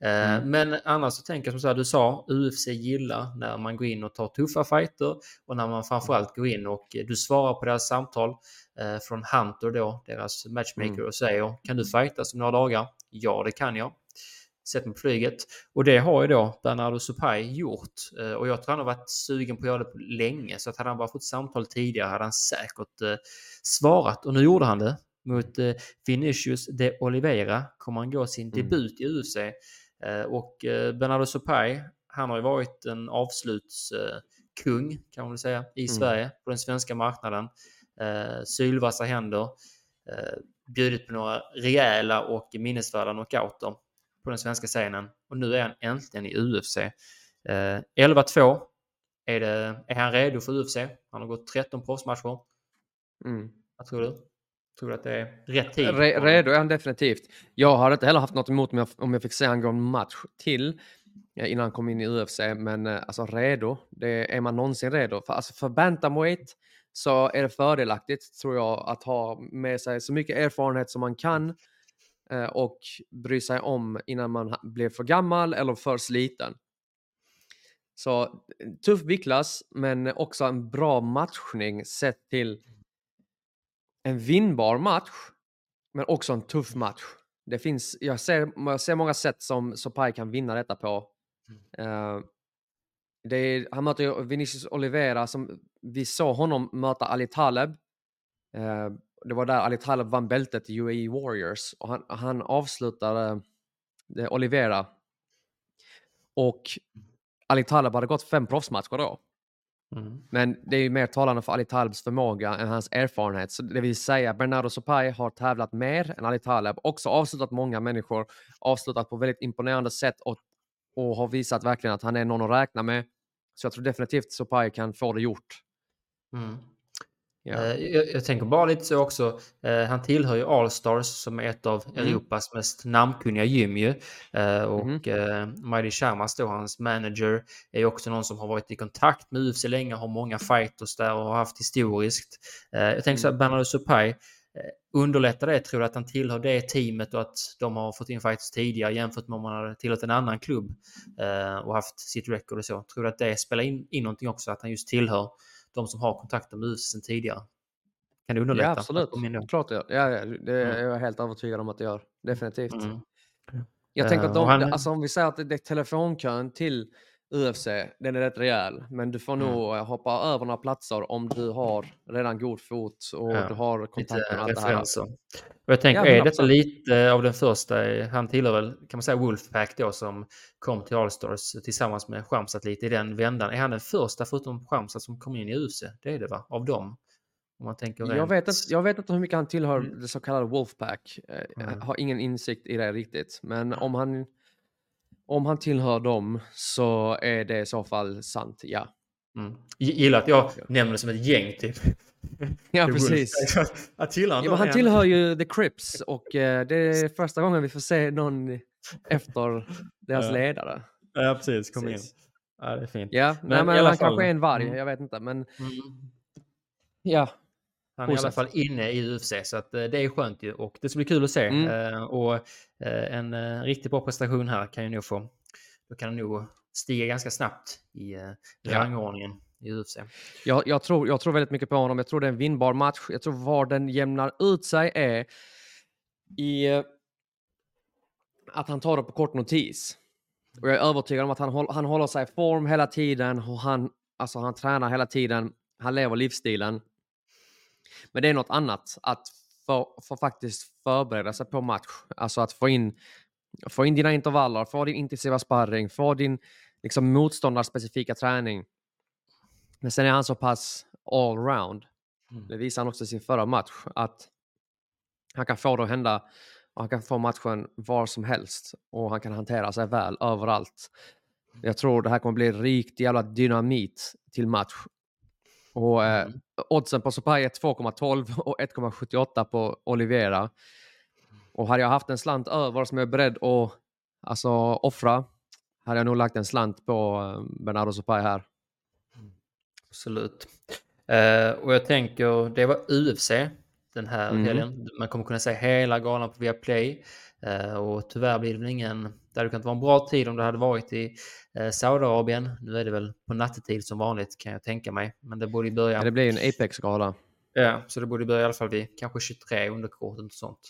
Eh, Mm. Men annars så tänker jag som så här, du sa, UFC gillar när man går in och tar tuffa fighter och när man framförallt går in och eh, du svarar på deras samtal eh, från Hunter då, deras matchmaker Mm. och säger kan du fightas om några dagar? Ja, det kan jag. Sätt mig på flyget. Och det har ju då Bernardo Supay gjort. Eh, Och jag tror han har varit sugen på att göra det på länge. Så att hade han bara fått samtal tidigare hade han säkert eh, svarat. Och nu gjorde han det. Mot eh, Vinicius de Oliveira kommer han gå sin Mm. debut i UFC. Eh, och Bernardo Supay, han har ju varit en avslutskung kan man väl säga i Sverige på den svenska marknaden. Sylvassa händer. Bjudit på några rejäla och minnesvärda knockouter på den svenska scenen. Och nu är han äntligen i UFC. Eh, 11-2. Är, det, är han redo för UFC? Han har gått 13 proffsmatcher. Mm. Vad tror du? Tror du att det är rätt tid? Re- redo är han definitivt. Jag hade inte heller haft något emot om jag, om jag fick se han gå en match till eh, innan han kom in i UFC, men eh, alltså redo, det är man någonsin redo. För, alltså, för bantamweight så är det fördelaktigt tror jag att ha med sig så mycket erfarenhet som man kan och bry sig om innan man blir för gammal eller för sliten. Så eh, tuff viktklass, men också en bra matchning sett till en vinnbar match, men också en tuff match. Det finns, jag ser, jag ser många sätt som Sopai kan vinna detta på. Eh, det är, han möter Vinicius Oliveira som vi såg honom möta Ali Taleb. Eh, det var där Ali Taleb vann bältet i UAE Warriors och han, han avslutade eh, Oliveira. Och Ali Taleb hade gått fem proffsmatcher då. Mm. Men det är ju mer talande för Ali Talebs förmåga än hans erfarenhet. Så det vill säga, Bernardo Sopay har tävlat mer än Ali Taleb, också avslutat många människor, avslutat på väldigt imponerande sätt och, och har visat verkligen att han är någon att räkna med. Så jag tror definitivt Sopay kan få det gjort. Mm. Eh, Jag, jag tänker bara lite så också. Eh, han tillhör ju Allstars som är ett av Mm. Europas mest namnkunniga gym ju. Eh, och Mhm. eh, Mighty Sharmas då, hans manager, är också någon som har varit i kontakt med UFC länge, har många fighters där och har haft historiskt. Eh, jag tänker så Mm. här, Bernardo Supay, eh, underlättar det, tror du att han tillhör det teamet och att de har fått in fighters tidigare jämfört med om man hade tillhört en annan klubb eh, och haft sitt record och så? Tror du att det spelar in, in någonting också, att han just tillhör de som har kontakter med UFC sedan tidigare? Kan det underlätta? Ja, absolut. Klart det gör. Ja, ja, det är Mm. jag helt övertygad om att det gör. Definitivt. Mm. Jag tänker att Eh, de, han- alltså om vi säger att det är telefonkön till UFC, den är rätt rejäl. Men du får Mm. nog eh, hoppa över några platser om du har redan god fot och Ja, du har kontakter med allt det här. referenser. Och jag tänker, Ja, är detta 100%. lite av den första, han tillhör väl, kan man säga Wolfpack då som kom till Allstars tillsammans med Shamsat lite i den vändan. Är han den första förutom Shamsat som kom in i UFC? Det är det va? Av dem? Om man tänker Jag vet, inte, jag vet inte hur mycket han tillhör Mm. det så kallade Wolfpack. Eh, Jag Mm. har ingen insikt i det riktigt. Men om han, om han tillhör dem så är det i så fall sant, ja. Mm. Gillar att jag nämner det som ett gäng typ. Ja, precis. Att tillhör Ja, han tillhör ju The Crips och eh, det är första gången vi får se någon efter deras Ja. ledare. Ja, precis. Kom in. Precis. Ja, det är fint. Ja, Men nej, men han fall- kanske är en varg, Mm. jag vet inte. Men Mm. ja, Han är i alla fall inne i UFC så att eh, det är skönt ju och det ska bli kul att se. Mm. Eh, och eh, en riktigt bra prestation här kan ju nog få, då kan han nog stiga ganska snabbt i eh, Ja. rangordningen i UFC. jag, jag, tror, jag tror väldigt mycket på honom. Jag tror det är en vinnbar match. Jag tror var den jämnar ut sig är i att han tar det på kort notis. Och jag är övertygad om att han, håll, han håller sig i form hela tiden och han, alltså han tränar hela tiden. Han lever livsstilen. Men det är något annat att få, få faktiskt förbereda sig på match. Alltså att få in, få in dina intervaller, få din intensiva sparring, få din liksom, motståndarspecifika träning. Men sen är han så pass allround. Mm. Det visar han också i sin förra match. Att han kan få det att hända han kan få matchen var som helst. Och han kan hantera sig väl överallt. Jag tror det här kommer bli rikt jävla dynamit till match. Och eh, Mm. oddsen på Sopai är 2,12 och 1,78 på Olivera. Och hade jag haft en slant över som jag är beredd att alltså, offra hade jag nog lagt en slant på eh, Bernardo Sopai här. Absolut. Eh, och jag tänker, det var UFC den här Mhm. helgen. Man kommer kunna se hela galan på Viaplay. Uh, och tyvärr blir det väl ingen... Det hade kunnat vara en bra tid om det hade varit i uh, Saudiarabien. Nu är det väl på nattetid som vanligt kan jag tänka mig. Men det borde börja... Ja, det blir ju en Apex-gala. Ja, så det borde börja i alla fall vid kanske 23 underkortet och sånt.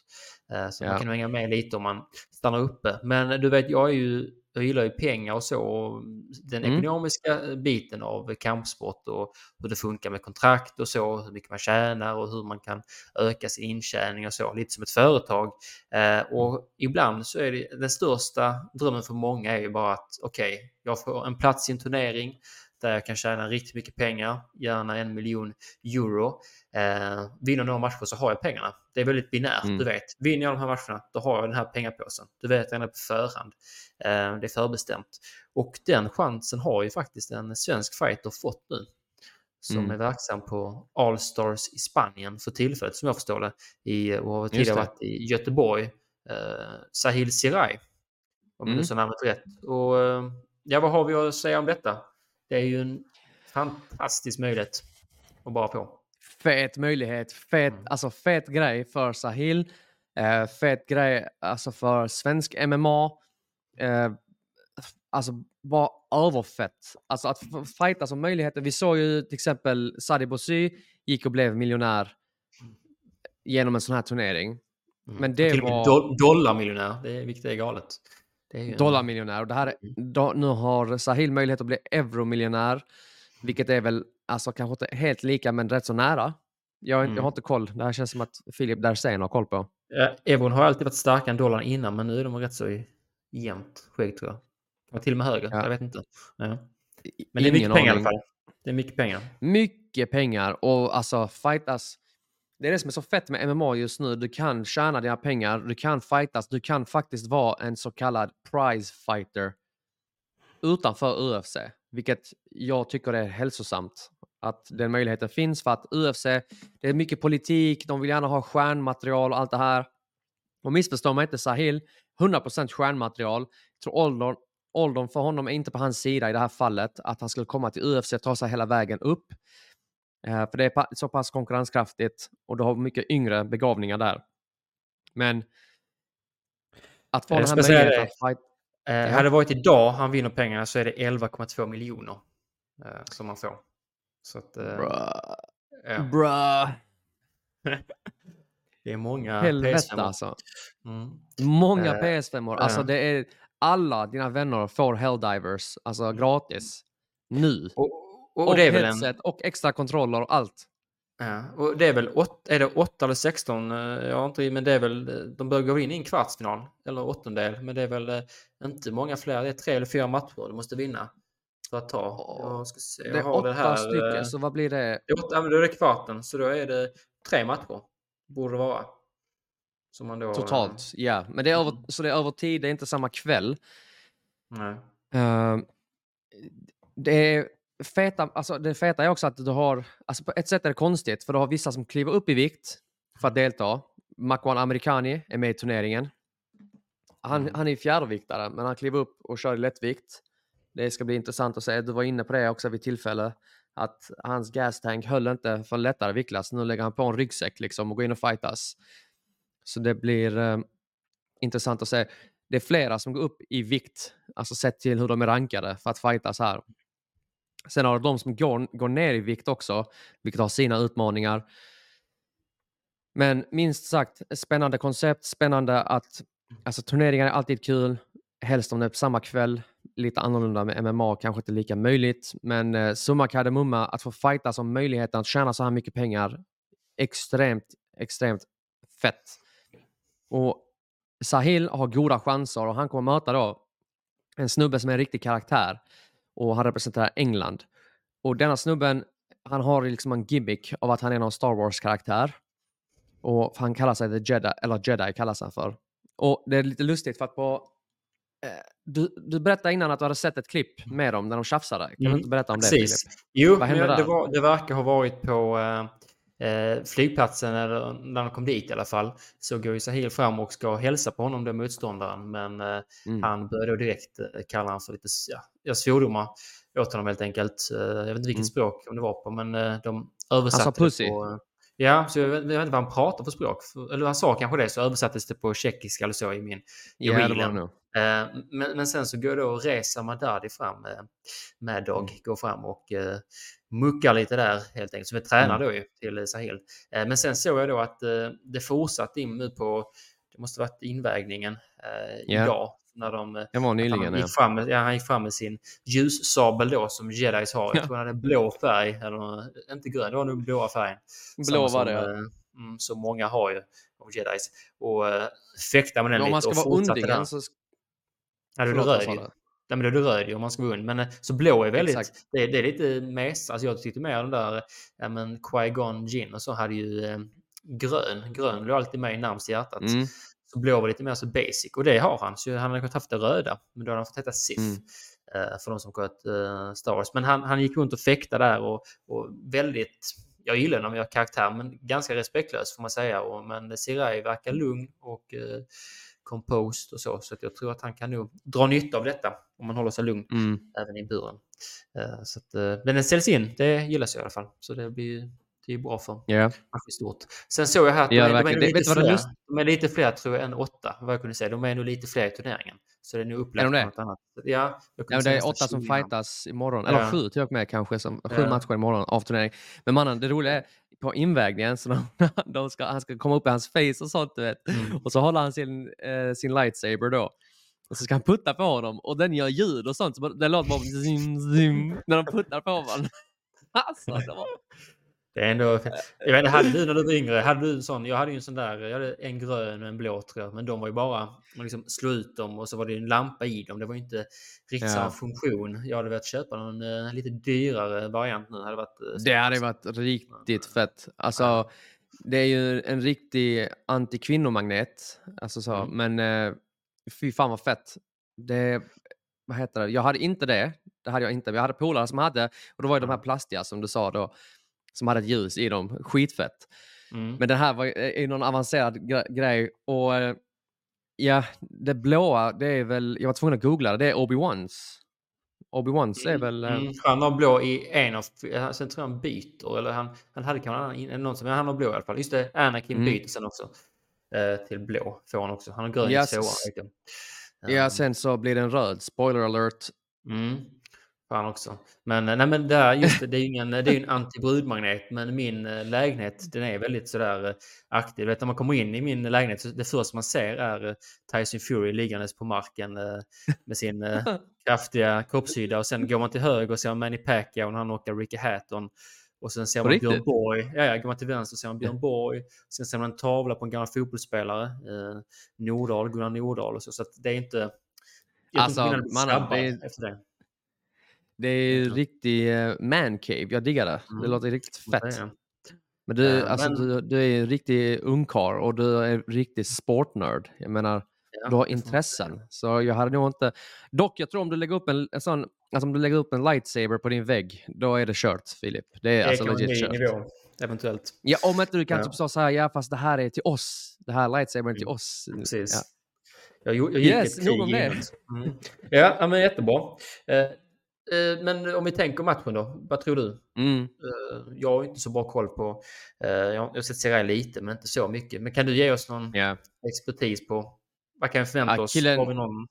Eh, Så Ja. man kan hänga med lite om man stannar uppe. Men du vet, jag är ju jag gillar ju pengar och så. och Den Mm. ekonomiska biten av kampsport och hur det funkar med kontrakt och så. Hur mycket man tjänar och hur man kan öka sin intjäning och så. Lite som ett företag. Eh, Och ibland så är det den största drömmen för många är ju bara att okej, jag får en plats i en turnering där jag kan tjäna riktigt mycket pengar, gärna en miljon euro. Eh, vinner några matcher så har jag pengarna. Det är väldigt binärt, Mm. du vet. Vinner jag de här matcherna, då har jag den här pengapåsen. Du vet redan på förhand. Eh, det är förbestämt. Och den chansen har ju faktiskt en svensk fighter fått nu. Som Mm. är verksam på Allstars i Spanien för tillfället, som jag förstår det. I, och har tidigare varit i Göteborg. Eh, Sahil Sirai. Om jag Mm. nu sa namnet rätt. Och eh, ja, vad har vi att säga om detta? Det är ju en fantastisk möjlighet att bara få. Fet möjlighet, fet, Mm. alltså fet grej för Sahil. Eh, fet grej alltså för svensk MMA. Eh, alltså bara överfett. Alltså att fighta som möjligheter. Vi såg ju till exempel Sadi Bossy gick och blev miljonär genom en sån här turnering. Mm. Men det var- do- dollarmiljonär, det är, vilket är galet. Det är ju en- Dollarmiljonär. Och det här, är- Mm. då, nu har Sahil möjlighet att bli euromiljonär. Vilket är väl, alltså kanske inte helt lika men rätt så nära. Jag, har inte- jag Mm. har inte koll. Det här känns som att Filip Dersén har koll på. Ja, euron har alltid varit starkare än dollarn innan, men nu är de rätt så jämnt skägg tror jag. Och till och med högre, Ja. jag vet inte. Ja. Men det är mycket Ingen pengar i alla fall. Det är mycket pengar. Mycket pengar och alltså fightas. Det är det som är så fett med MMA just nu. Du kan tjäna dina pengar, du kan fightas, du kan faktiskt vara en så kallad prize fighter utanför UFC, vilket jag tycker är hälsosamt. Att den möjligheten finns för att UFC, det är mycket politik, de vill gärna ha stjärnmaterial och allt det här. Och missförstå mig inte, Sahil, 100% stjärnmaterial. Jag tror åldern, åldern för honom är inte på hans sida i det här fallet. Att han skulle komma till UFC och ta sig hela vägen upp. Eh, för det är så pass konkurrenskraftigt och du har mycket yngre begåvningar där. Men att få Jag den här möjligheten att fight... Eh, Ja. Hade det varit idag han vinner pengarna så är det 11,2 miljoner eh, som man får. Så att, eh, ja, Bruh. det är många Helvete PS5. alltså. Mm. Många Eh, PS5-or. Alltså ja. det är alla dina vänner får Helldivers, alltså gratis. Nu. Och, och, Och, det är väl en, headset och extra kontroller och allt. Ja, och det är väl åt, är det 8 eller 16? eh, Jag har inte, men det är väl, de bör gå in i en kvartsfinal eller åttondel. Men det är väl eh, inte många fler. Det är tre eller fyra matcher du måste vinna. För att ta. Jag ska se. Jag Det är åtta här. stycken, eh, så vad blir det? är åtta, ja, men då är det kvarten, så då är det tre matcher. Borde det vara. Som man då... eh, Totalt, ja. Men det är över, så det är över tid, det är inte samma kväll. Nej. Eh, det är feta, alltså det feta är också att du har, alltså på ett sätt är det konstigt, för du har vissa som kliver upp i vikt för att delta. Makwan Amerikani är med i turneringen. Han, Mm. han är fjärdeviktare, men han kliver upp och kör i lättvikt. Det ska bli intressant att se. Du var inne på det också vid tillfälle, att hans gastank höll inte för en lättare viktklass. Nu lägger han på en ryggsäck liksom och går in och fightas. Så det blir eh, intressant att se. Det är flera som går upp i vikt, alltså sett till hur de är rankade för att fightas här. Sen har du de som går, går ner i vikt också, vilket har sina utmaningar. Men minst sagt, spännande koncept, spännande att alltså turneringar är alltid kul, helst om det är på samma kväll, lite annorlunda med MMA, kanske inte lika möjligt, men eh, summa kardemumma, att få fightas om möjligheten att tjäna så här mycket pengar, extremt, extremt fett. Och Sahil har goda chanser och han kommer möta då en snubbe som är en riktig karaktär och han representerar England. Och denna snubben, han har liksom en gimmick av att han är någon Star Wars-karaktär. Och han kallar sig The Jedi, eller Jedi kallas han för. Och det är lite lustigt för att på... Eh, du, du berättade innan att du hade sett ett klipp med dem när de tjafsade. Kan Mm, du inte berätta om det? Precis. Filip? Jo, Vad hände det, var, det verkar ha varit på eh, eh, flygplatsen eller när de kom dit i alla fall. Så går ju Sahil fram och ska hälsa på honom, den motståndaren. Men eh, Mm. han började då direkt eh, kalla han för lite ja, svordomar åt honom helt enkelt. Jag vet inte vilket Mm. språk det var på, men de översatte sa pussy. det på... Ja, så jag vet, jag vet inte vad han pratar för språk. Eller han sa kanske det, så översattes det på tjeckiska eller så i min i Ja, nog. Eh, Men, men sen så går då Reza Madadi fram, eh, Mad Dog, Mm. går fram och eh, muckar lite där helt enkelt. Som är tränare Mm. då ju till Sahil. Eh, Men sen såg jag då att eh, det fortsatte in nu på, det måste varit invägningen eh, Ja. idag. När de, eh, Det var nyligen, han, gick fram med, ja, han gick fram med sin ljussabel då som jedis har. Ja. Jag tror han hade blå färg, eller inte grön, det var nog blåa färgen. Blå var det, som, ja. eh, mm, som många har ju av jedis. Och uh, med den Men om lite man ska och vara undingen så... Ja, då är röd du? Nej, men då är det röd ju om man ska vara ond. Men eh, så blå är väldigt... Det, är- det är lite mes. Alltså jag tyckte mer den där... Ja, men Qui-Gon Jinn och så hade ju eh, grön. Grön låg alltid närmst i hjärtat. Mm. Så blå var lite mer så basic. Och det har han. Så han hade kunnat haft det röda. Men då hade han fått heta Sith. Mm. eh, För de som gått uh, Star Wars. Men han, han gick runt och fäktade där och, och väldigt... Jag gillar honom, jag karaktär, men ganska respektlös får man säga. Och, men Sirai verkar lugn och eh, composed och så. Så att jag tror att han kan nog dra nytta av detta om man håller sig lugn Mm. även i buren. Eh, så att, eh, men den säljs in, det gillas jag i alla fall. Så det blir det är bra för match stort. Sen såg jag här att Ja, de, är, de, är Det- lite fler, lust- de är lite fler tror jag än åtta, vad jag kunde säga. De är nog lite fler i turneringen. Så det är nog upplagt Är de det? något annat. Ja, Ja, det är åtta som 20 namn. fightas imorgon, eller Ja. sju till och med kanske, som, sju Ja. matcher imorgon av turnering. Men mannen, det roliga är på invägningen, så de, de ska, han ska komma upp i hans face och sånt, du vet. Mm. Och så håller han sin, eh, sin lightsaber då. Och så ska han putta på honom och den gör ljud och sånt. Så det låter bara zim, zim, när de puttar på varandra. Alltså, det var... Det är ändå... Jag vet inte, hade du när du var yngre, hade du en sån? Jag hade ju en sån där, jag hade en grön och en blå tror jag. Men de var ju bara, man liksom slog ut dem och så var det en lampa i dem. Det var ju inte riktigt Ja. samma funktion. Jag hade velat köpa någon eh, lite dyrare variant nu. Hade varit, eh, Det hade varit riktigt fett. Alltså, det är ju en riktig antikvinnomagnet. Alltså så, Mm. men eh, fy fan vad fett. Det, vad heter det? Jag hade inte det. Det hade jag inte. Jag hade polare som hade, och då var ju de här plastiga som du sa då, som hade ett ljus i dem. Skitfett. Mm. Men den här var, är ju någon avancerad gre- grej. Och eh, ja, det blåa, det är väl, jag var tvungen att googla det, det är Obi-Wans. Obi-Wans är väl... eh, Mm, han har blå i en av... Sen tror jag han byter. Eller han, han hade kanske annan- någon som... Men han har blå i alla fall. Just det, Anakin Mm. byter sen också. Eh, till blå får han också. Han har grön Ja, i tvåan. s- vet jag. Ja, Ehm, sen så blir den röd. Spoiler alert. Mm. Fan också. Men, eh, nej, men där, just det, det är ju ingen, det är en antibrudmagnet. Men min eh, lägenhet, den är väldigt sådär eh, aktiv. Du vet, när man kommer in i min lägenhet, så det första man ser är Tyson Fury liggandes på marken med sin kraftiga kroppshydda. Och sen går man till höger och ser man Manny Pacquiao när han knockar Ricky Hatton. Och sen ser man Björn? Borg. Ja, ja, går man till vänster ser man Björn Borg. Sen ser man en tavla på en gammal fotbollsspelare. Eh, Nordahl, Gunnar Nordahl och så. Så det är inte... Jag Alltså, snabbare det efter det. Det är Mm. riktig eh, man cave. Jag diggar det. Det Mm. låter riktigt fett. Men du, Eh, alltså, men- du, du är en riktig ungkarl och du är en riktig sportnörd. Jag menar, Ja, du har intressen. Så jag hade nog inte... Dock, jag tror om du lägger upp en, en sån... Alltså om du lägger upp en lightsaber på din vägg, då är det kört, Filip. Det är Det alltså legit kört. nivå, eventuellt. Ja, om inte du kan Ja. typ säga så här, ja fast det här är till oss. Det här lightsabern är till Mm, oss. Precis. Ja. Jag, jag gick Yes, ett krig. Mm. Ja, ja, men jättebra. Eh, men om vi tänker matchen då, vad tror du? Mm. Eh, jag har inte så bra koll på... Eh, jag, har sett Serie A lite, men inte så mycket. Men kan du ge oss någon Ja. expertis på vad kan vi förvänta Ja, oss? killen- Har vi någon...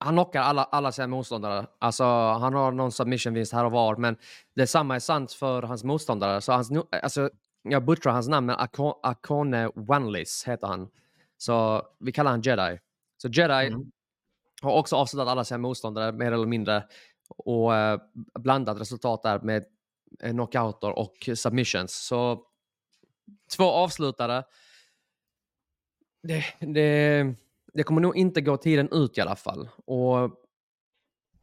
Han knockar alla, alla sina motståndare. Alltså, han har någon submission-vinst här och var, men detsamma är sant för hans motståndare. Så hans, alltså, jag butchrar hans namn, men Ako- Akone Wanlis heter han. Så vi kallar han Jedi. Så Jedi Mm. har också avslutat alla sina motståndare mer eller mindre och eh, blandat resultat där med eh, knockouter och submissions. Så två avslutare. Det, det, det kommer nog inte gå tiden ut i alla fall. Och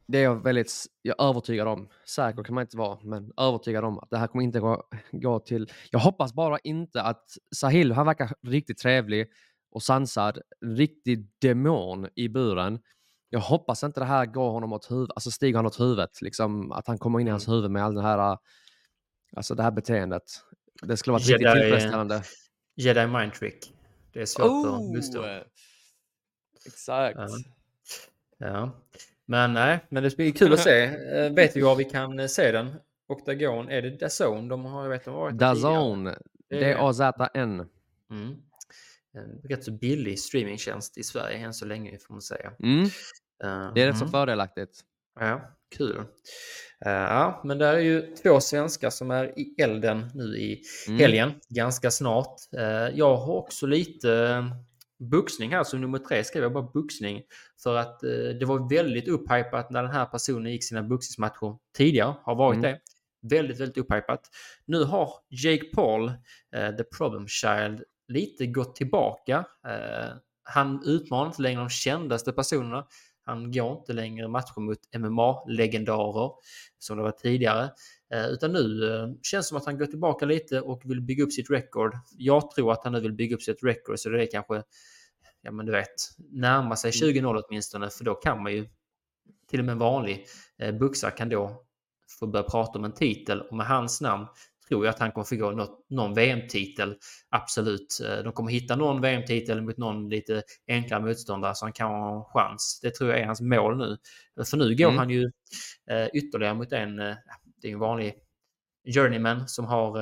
det är jag väldigt jag är övertygad om. Säker kan man inte vara, men övertygad om att det här kommer inte gå, gå till... Jag hoppas bara inte att Sahil, han verkar riktigt trevlig och sansad, riktig demon i buren. Jag hoppas inte det här går honom åt huvudet, alltså stiger han åt huvudet, liksom att han kommer in i hans huvud med all den här, alltså det här beteendet. Det skulle vara riktigt Jedi- tillfredsställande. Jedi mind trick. Det är svårt att motstå. Oh! Exakt. Ja. Ja. Men nej, men det blir kul att se. Eh, vet vi var vi kan eh, se den? Octagon, är det DAZN? De har, jag vet, de har varit det. D-A-Z-N. Mm. Rätt så billig streamingtjänst i Sverige än så länge får man säga. Mm, Eh, det är rätt så mm. fördelaktigt. Ja, kul. Eh, ja, men där är ju två svenskar som är i elden nu i Mm. helgen, ganska snart. Eh, jag har också lite boxning här, som nummer tre skrev jag bara boxning. För att det var väldigt upphypat när den här personen gick sina boxningsmatcher tidigare, har varit Mm. det. Väldigt, väldigt upphypat. Nu har Jake Paul, eh, the problem child, lite gått tillbaka. Eh, han utmanar inte längre de kändaste personerna. Han går inte längre matcher mot MMA-legendarer som det var tidigare. Eh, utan nu eh, känns det som att han går tillbaka lite och vill bygga upp sitt record. Jag tror att han nu vill bygga upp sitt record så det är kanske, ja men du vet, närma sig 20-0 åtminstone för då kan man ju, till och med en vanlig boxare kan då få börja prata om en titel och med hans namn tror jag att han kommer få gå något, någon VM-titel. Absolut. Eh, De kommer hitta någon VM-titel mot någon lite enklare motståndare så han kan ha en chans. Det tror jag är hans mål nu. För nu går Mm. han ju eh, ytterligare mot en, eh, det är en vanlig journeyman som har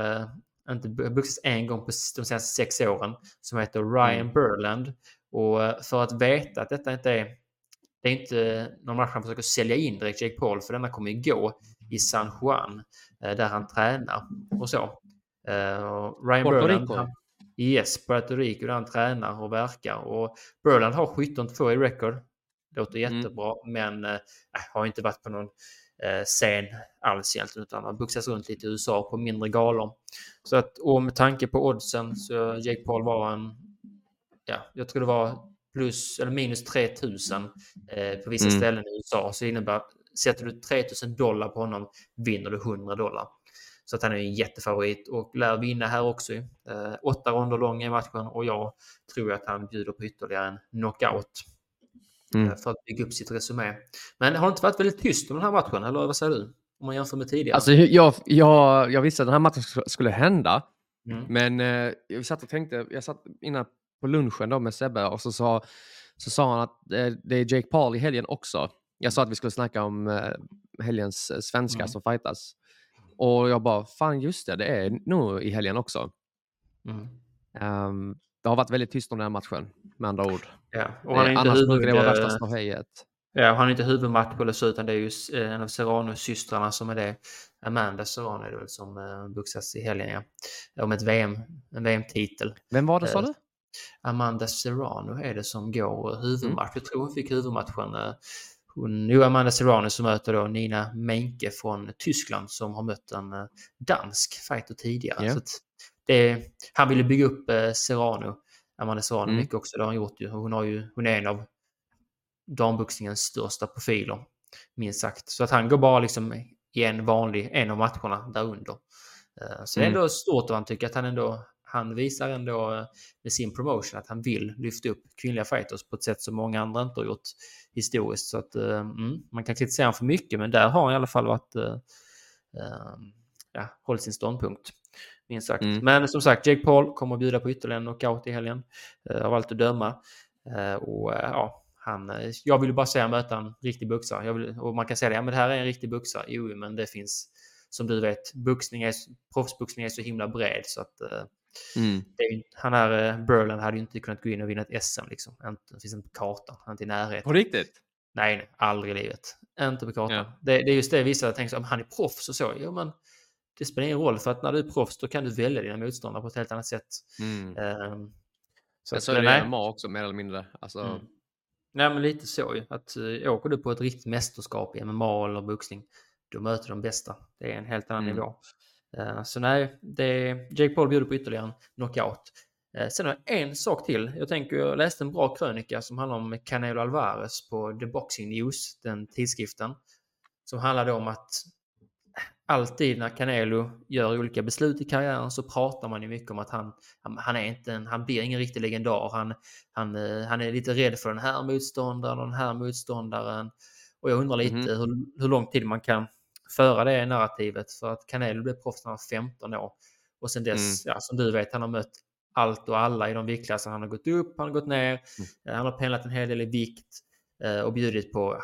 inte boxats en gång på de senaste sex åren som heter Ryan Mm. Burland. Och för att veta att detta inte är det är inte någon match han försöker sälja in direkt Jake Paul för denna kommer ju gå i San Juan eh, där han tränar och så. Eh, och Ryan Puerto Burland, Rico? han, yes, Puerto Rico där han tränar och verkar och Burland har 17-2 i record. Låter Mm. jättebra men eh, har inte varit på någon eh, scen alls egentligen utan har boxats runt lite i USA på mindre galor. Så att och med tanke på oddsen så Jake Paul var en, ja, jag tror det var plus eller minus 3000 eh, på vissa Mm. ställen i USA. Så det innebär sätter du 3000 dollar på honom vinner du 100 dollar. Så att han är en jättefavorit och lär vinna här också. Eh, åtta ronder lång i matchen och jag tror att han bjuder på ytterligare en knockout. Mm. eh, För att bygga upp sitt resumé. Men har det inte varit väldigt tyst om den här matchen? Eller vad säger du? Om man jämför med tidigare. Alltså, jag, jag, jag visste att den här matchen sk- skulle hända, Mm. men eh, jag satt och tänkte, jag satt innan på lunchen då med Sebbe och så sa, så sa han att eh, det är Jake Paul i helgen också. Jag sa att vi skulle snacka om eh, helgens eh, svenskar Mm. som fightas. Och jag bara, fan just det, det är nog i helgen också. Mm. Ehm, det har varit väldigt tyst om den här matchen, med andra ord. Ja, och han är Eh, inte Annars huvud, brukar det vara värsta ståhejet. Ja, han är inte huvudmatch eller så, utan det är ju en av Serrano-systrarna som är det. Amanda Serrano är det väl som uh, boxas i helgen, ja. Om ett VM, en VM-titel. Vem var det sa du? Amanda Serrano är det som går Mm. huvudmatch. Jag tror hon fick huvudmatchen. Hon, jo, Amanda Serrano som möter då Nina Menke från Tyskland som har mött en eh, dansk fighter tidigare. Att det, han ville bygga upp eh, Serrano, Amanda Serrano Mm. mycket också. Det har hon gjort ju. Hon, har ju. hon är en av damboxningens största profiler. minst sagt. Så att han går bara liksom i en vanlig, en av matcherna där under. Eh, så det är Mm. ändå stort och han tycker att han ändå, han visar ändå eh, med sin promotion att han vill lyfta upp kvinnliga fighters på ett sätt som många andra inte har gjort historiskt. Så att eh, mm, man kan kritisera honom för mycket, men där har han i alla fall varit, eh, eh, ja, hållit sin ståndpunkt. Minst sagt. Mm. Men som sagt, Jake Paul kommer att bjuda på ytterligare en knockout i helgen. eh, Av allt att döma. Eh, Och eh, ja, han, jag vill bara säga möta en riktig boxare. Vill, och man kan säga det, ja, men det här är en riktig boxare. Jo, men det finns, som du vet, boxning är, proffsboxning är så himla bred så att Mm. det han här eh, Berland hade ju inte kunnat gå in och vinna ett SM liksom. Inte, det finns inte på kartan, han är inte i närheten. På riktigt? Nej, nej, aldrig i livet. Inte på kartan. Ja. Det, det är just det vissa tänker så, om han är proffs och så. Jo, men det spelar ingen roll för att när du är proffs då kan du välja dina motståndare på ett helt annat sätt. Mm. Ehm, Så, så är det MMA också mer eller mindre. Alltså, Mm. Nej, men lite så ju. Att uh, åker du på ett riktigt mästerskap i MMA eller boxning, då möter du de bästa. Det är en helt annan Mm. nivå. Eh, så nej, det Jake Paul bjuder på ytterligare en knockout. Uh, sen har jag en sak till. Jag tänker, jag läste en bra krönika som handlar om Canelo Alvarez på The Boxing News, den tidskriften. Som handlade om att alltid när Canelo gör olika beslut i karriären så pratar man ju mycket om att han, han, är inte en, han blir ingen riktig legendar. Han, han, eh, han är lite rädd för den här motståndaren och den här motståndaren. Och jag undrar lite Mhm. hur, hur lång tid man kan föra det narrativet. För att Canelo blev proffs när han var 15 år. Och sen dess, ja, som du vet, han har mött allt och alla i de viktklasser. Han har gått upp, han har gått ner, eh, han har pendlat en hel del i vikt eh, och bjudit på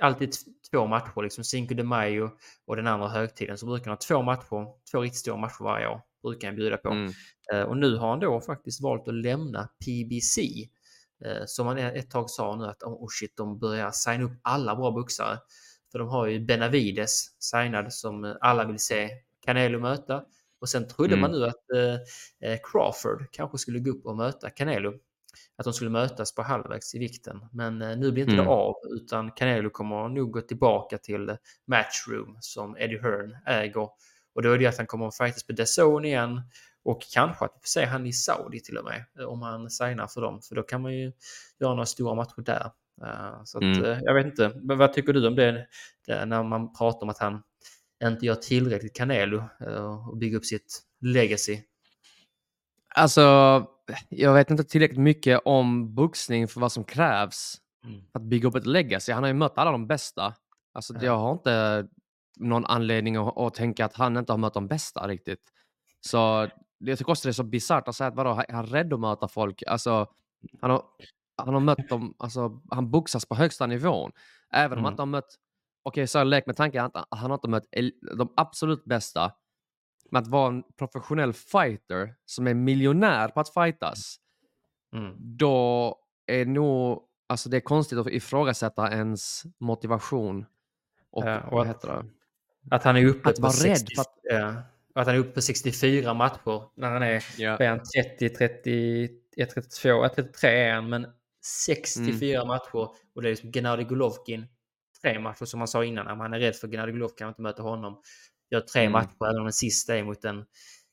alltid två matcher, liksom Cinco de Mayo och den andra högtiden. Så brukar han ha två matcher, två riktigt stora matcher varje år. Brukar han bjuda på. mm. Eh, Och nu har han då faktiskt valt att lämna PBC. Eh, Som han ett tag sa nu att oh shit, de börjar signa upp alla bra boxare. För de har ju Benavides signad som alla vill se Canelo möta. Och sen trodde Mm. man nu att eh, eh, Crawford kanske skulle gå upp och möta Canelo. Att de skulle mötas på halvvägs i vikten. Men eh, nu blir inte Mm. det av utan Canelo kommer nog gå tillbaka till Matchroom som Eddie Hearn äger. Och då är det att han kommer att fightas på DAZN igen. Och kanske att vi får se han i Saudi till och med. eh, Om han signar för dem. För då kan man ju göra några stora matcher där. Eh, Så att, Mm. eh, jag vet inte. Men vad tycker du om det, det när man pratar om att han inte gör tillräckligt Canelo eh, och bygger upp sitt legacy? Alltså, jag vet inte tillräckligt mycket om boxning för vad som krävs Mm. för att bygga upp ett legacy. Han har ju mött alla de bästa. Alltså, Ja. jag har inte någon anledning att, att tänka att han inte har mött de bästa riktigt. Så det- jag tycker också det är så bisarrt att säga att vadå, han är rädd att möta folk. Alltså, han har, han har mött dem, alltså, han boxas på högsta nivån. Även om han Mm. inte har mött, okej så jag lek med tanken att han har inte mött de absolut bästa. Men att vara en professionell fighter som är miljonär på att fightas, Mm. då är nog, alltså det är konstigt att ifrågasätta ens motivation. Och, Ja, och vad heter det? Att han är uppe Att på vara rädd 60, för att- ja, att han är uppe på 64 matcher när han är, Ja. vad är han 30, 31, 32, ja, 33 är men 64 Mm. matcher och det är liksom Gennady Golovkin tre matcher som man sa innan, om han är rädd för Gennady Golovkin kan man inte möta honom. Gör tre Mm. matcher, även om den sista är mot en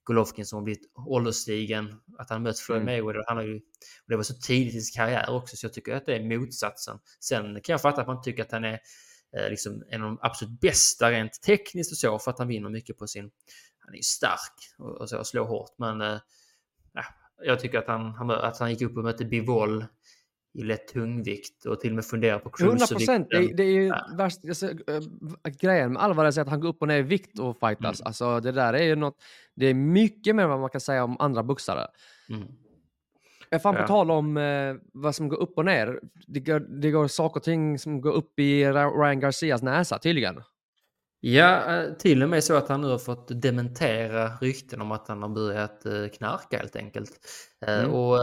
Golovkin som har blivit ålderstigen. Att han mött Floyd Mm. Mayweather. Han har ju, och det var så tidigt i sin karriär också, så jag tycker att det är motsatsen. Sen kan jag fatta att man tycker att han är eh, liksom en av de absolut bästa rent tekniskt och så, för att han vinner mycket på sin... Han är ju stark och, och så, och slår hårt, men eh, ja, jag tycker att han, han, att han gick upp och mötte Bivol i lätt tungvikt och till och med funderar på 100 cruiservikten. Det, det är ju Ja. värst, alltså, äh, grejen med Alvarez är att han går upp och ner i vikt och fightas. Mm. Alltså, det där är ju något, det är mycket mer än vad man kan säga om andra boxare. Mm. Jag fan på Ja. tal om eh, vad som går upp och ner. Det går, det går saker och ting som går upp i Ryan Garcias näsa tydligen. Ja, eh, till och med så att han nu har fått dementera rykten om att han har börjat eh, knarka helt enkelt. Eh, Mm. Och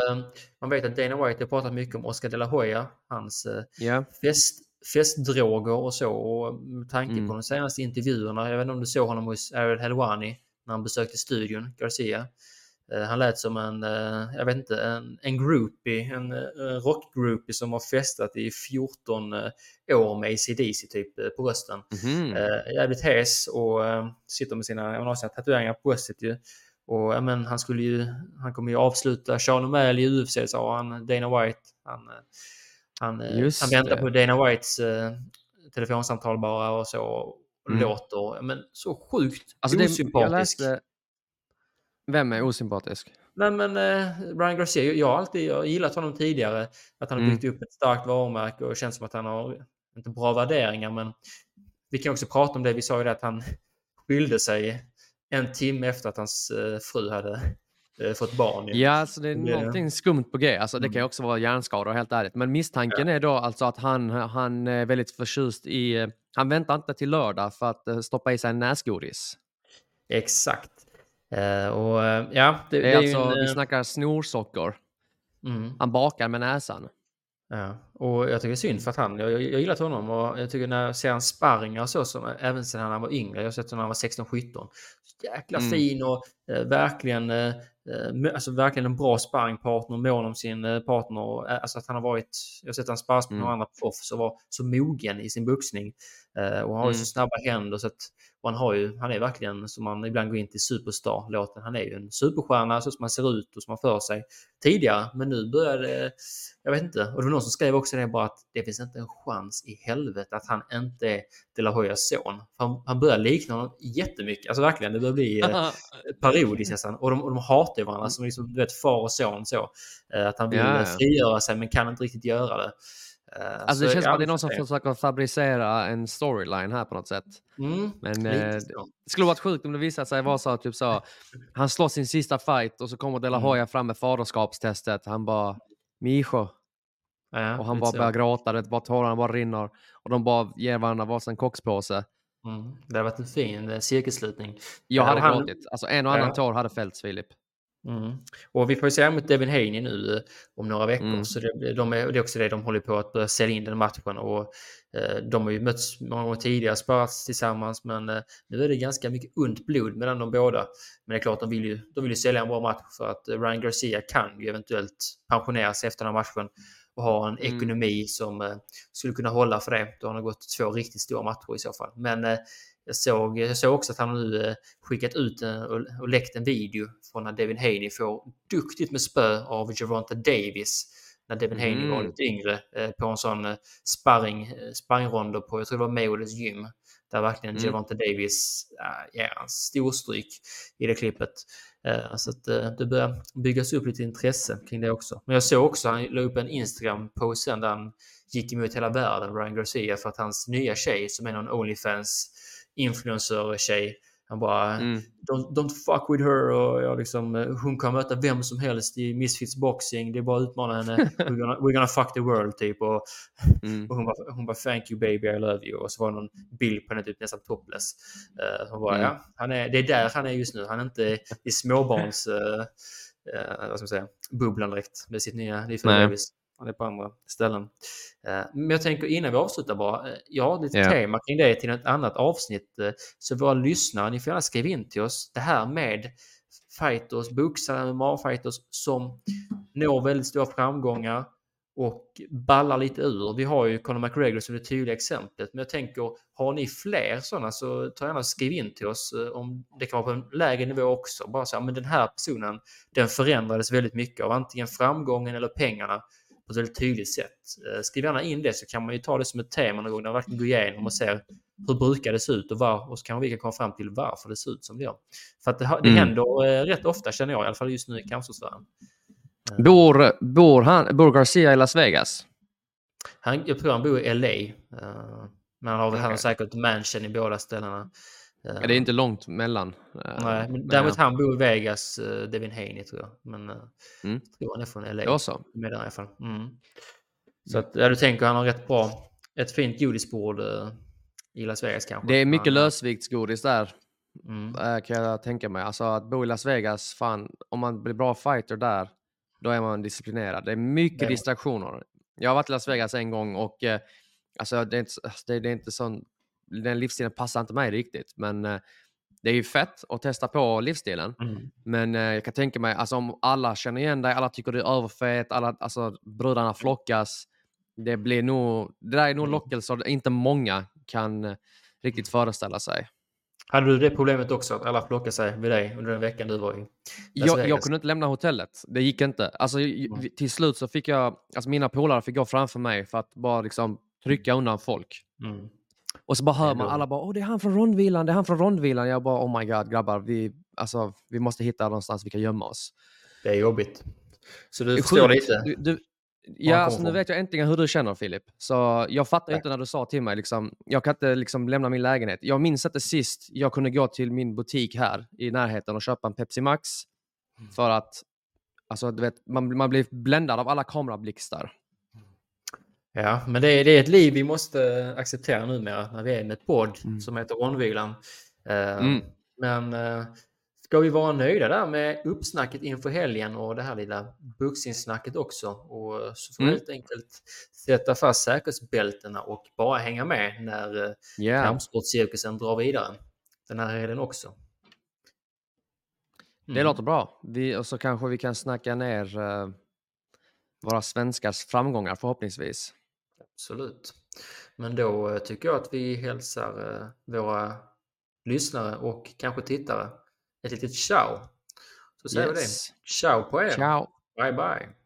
man vet att Dana White har pratat mycket om Oscar de la Hoya, hans Ja. fest, festdroger och så. Och med tanke Mm. på de senaste intervjuerna, jag vet inte om du såg honom hos Ariel Helwani när han besökte studion, Garcia. Eh, Han lät som en, eh, jag vet inte, en, en groupie, en eh, rockgroupie som har festat i 14 eh, år med ACDC typ på rösten. Eh, jävligt hes och sitter med sina, jag menar, sina tatueringar på bröstet ju. Och ja, men han skulle ju, han kommer ju avsluta Sean O'Malley i UFC sa han, Dana White. Han, han, Just han väntar det. på Dana Whites telefonsamtal bara och så. Mm. låter men så sjukt Alltså det, jag osympatisk. läste... Vem är osympatisk? Nej men eh, Ryan Garcia, jag har alltid jag har gillat honom tidigare. Att han har Mm. byggt upp ett starkt varumärke och känns som att han har, inte bra värderingar men vi kan också prata om det. Vi sa ju det att han skilde sig en timme efter att hans eh, fru hade eh, fått barn. ju. Ja, alltså det är Det- någonting skumt på G. Alltså det kan ju Mm. också vara hjärnskador helt ärligt. Men misstanken är då alltså att han, han är väldigt förtjust i... eh, Han väntar inte till lördag för att eh, stoppa i sig en näsgodis. Exakt. Eh, och eh, ja, det, Det är, alltså, en, vi eh, snackar snorsocker. mm. Han bakar med näsan. Ja, och jag tycker det är synd för att han, jag, jag, jag gillat honom och jag tycker när jag ser hans sparringar och så, som, även sen han var yngre, jag har sett honom när han var 16-17. Så Jäkla Mm. fin och eh, verkligen, eh, alltså verkligen en bra sparringpartner, mån om sin eh, partner. Och, alltså att han har varit, jag har sett han sparras med Mm. några andra proffs och var så mogen i sin boxning. Och har ju så Mm. snabba händer så att och han, har ju, han är verkligen, som man ibland går in till superstar-låten, han är ju en superstjärna så som han ser ut och som han för sig tidigare. Men nu börjar det, jag vet inte, och det var någon som skrev också det bara att det finns inte en chans i helvete att han inte är De La Hoyas son. Han, han börjar likna honom jättemycket, alltså verkligen, det börjar bli eh, parodiskt nästan. Och de, och de hatar ju varandra som liksom, du vet, far och son så. Eh, att han vill ja. frigöra sig men kan inte riktigt göra det. Eh, Alltså det känns som att det är någon som försöker fabricera en storyline här på något sätt. Mm, Men eh, det skulle varit sjukt om det visade sig vara så, typ så, han slår sin sista fight och så kommer De La Mm. Hoya fram med faderskapstestet. Han bara, Micho. Ja, Och han bara så. börjar gråta, det bara tårarna bara rinner. Och de bara ger varandra varsin kockspåse. Mm, det hade varit en fin eh, cirkelslutning. Jag Ja, hade han- gråtit. Alltså en och annan Ja. tår hade fällts, Filip. Mm. Och vi får ju se mot Devin Haney nu eh, om några veckor. Mm. Så det, de är, det är också det de håller på att börja sälja in den matchen. Och, eh, de har ju mötts många gånger tidigare, sparats tillsammans. Men eh, nu är det ganska mycket ont blod mellan de båda. Men det är klart, de vill ju, de vill ju sälja en bra match för att eh, Ryan Garcia kan ju eventuellt pensionera sig efter den här matchen och ha en Mm. ekonomi som eh, skulle kunna hålla för det. Då har han gått två riktigt stora matcher i så fall. Men eh, jag såg, jag såg också att han nu eh, skickat ut och, läckt en video från när Devin Haney får duktigt med spö av Gervonta Davis. När Devin Haney var Mm. lite yngre eh, på en sån eh, sparring, sparringronder på, jag tror det var Mayweathers gym. Där verkligen Mm. Gervonta Davis äh, ger en storstryk i det klippet. Så att det börjar byggas upp lite intresse kring det också. Men jag såg också, han la upp en Instagram-post sen där han gick emot hela världen, Ryan Garcia, för att hans nya tjej som är någon Onlyfans influencer-tjej, han bara Mm. don't, don't fuck with her och jag liksom, eh, hon kan möta vem som helst i Misfits boxing, det är bara att utmana henne, we're gonna, we're gonna fuck the world typ. Och, Mm. och hon, bara, hon bara thank you baby, I love you. Och så var det någon bild på henne typ nästan topless. Uh, hon bara, Mm. ja, han är, det är där han är just nu. Han är inte i småbarns, uh, uh, vad ska man säga, bubblan direkt med sitt nya bebis. Han är på andra ställen. Eh, men jag tänker innan vi avslutar bara, eh, jag har lite Ja. tema kring det till ett annat avsnitt. eh, Så våra lyssnare, ni får gärna skriva in till oss det här med fighters, boxare, MMA-fighters som når väldigt stora framgångar och ballar lite ur. Vi har ju Conor McGregor som det tydliga exemplet. Men jag tänker, har ni fler sådana så ta gärna och skriv in till oss om det kan vara på en lägre nivå också. Bara så här, men den här personen, den förändrades väldigt mycket av antingen framgången eller pengarna på ett väldigt tydligt sätt. Eh, Skriv gärna in det så kan man ju ta det som ett tema någon gång när man verkligen går igenom och ser hur brukar det se ut och, var, och så kan vi kan komma fram till varför det ser ut som det gör. För att det, det Mm. händer eh, rätt ofta känner jag, i alla fall just nu i cancersfären. Bor, bor, han, bor Garcia i Las Vegas? Han, jag tror han bor i LA. eh, men han har, väl han har säkert mansion i båda ställena. Eh, Ja, det är inte långt mellan. eh, Nej, men däremot ja. han bor i Vegas, uh, Devin Haney tror jag. Men uh, Mm. jag tror han är från LA. Då så. Med i alla fall. Mm. Så att, ja, du tänker han har rätt bra, ett fint godisbord i Las Vegas kanske. Det är mycket Han, lösviktsgodis där, Mm. eh, kan jag tänka mig. Alltså att bo i Las Vegas, fan, om man blir bra fighter där, då är man disciplinerad. Det är mycket Det distraktioner. Jag har varit i Las Vegas en gång och eh, alltså, det, är inte, det, det är inte sån, den livsstilen passar inte mig riktigt. Men eh, det är ju fett att testa på livsstilen. Mm. Men eh, jag kan tänka mig, alltså, om alla känner igen dig, alla tycker du är överfet, alla, alltså, brudarna flockas. Det blir nog, det där är nog Mm. lockelser inte många kan eh, riktigt föreställa sig. Hade du det problemet också, att alla flockade sig vid dig under den veckan du var i Jag, jag kunde inte lämna hotellet. Det gick inte. Alltså, Mm. till slut så fick jag, alltså mina polare fick gå framför mig för att bara liksom trycka undan folk. Mm. Och så bara hör man alla bara, åh det är han från rondvilan, det är han från rondvilan. Jag bara, oh my god grabbar, vi, alltså, vi måste hitta någonstans vi kan gömma oss. Det är jobbigt. Så du förstår lite? Du, du, ja, alltså, nu vet jag äntligen hur du känner Filip. Så jag fattar Tack. inte när du sa till mig, liksom, jag kan inte liksom, lämna min lägenhet. Jag minns inte sist jag kunde gå till min butik här i närheten och köpa en Pepsi Max. Mm. För att alltså, du vet, man, man blir bländad av alla kamerablixtar. Ja, men det är, det är ett liv vi måste acceptera numera när vi är med ett podd Mm. som heter Rondvilan. Eh, Mm. Men eh, ska vi vara nöjda där med uppsnacket inför helgen och det här lilla boxningssnacket också? Och så får vi Mm. helt enkelt sätta fast säkerhetsbältena och bara hänga med när eh, Yeah. kampsportcirkusen drar vidare. Den här helgen också. Det Mm. låter bra. Vi, och så kanske vi kan snacka ner eh, våra svenskars framgångar förhoppningsvis. Absolut. Men då eh, tycker jag att vi hälsar eh, våra lyssnare och kanske tittare ett litet ciao. Så säger vi det. Yes. Ciao på er. Ciao! Bye bye.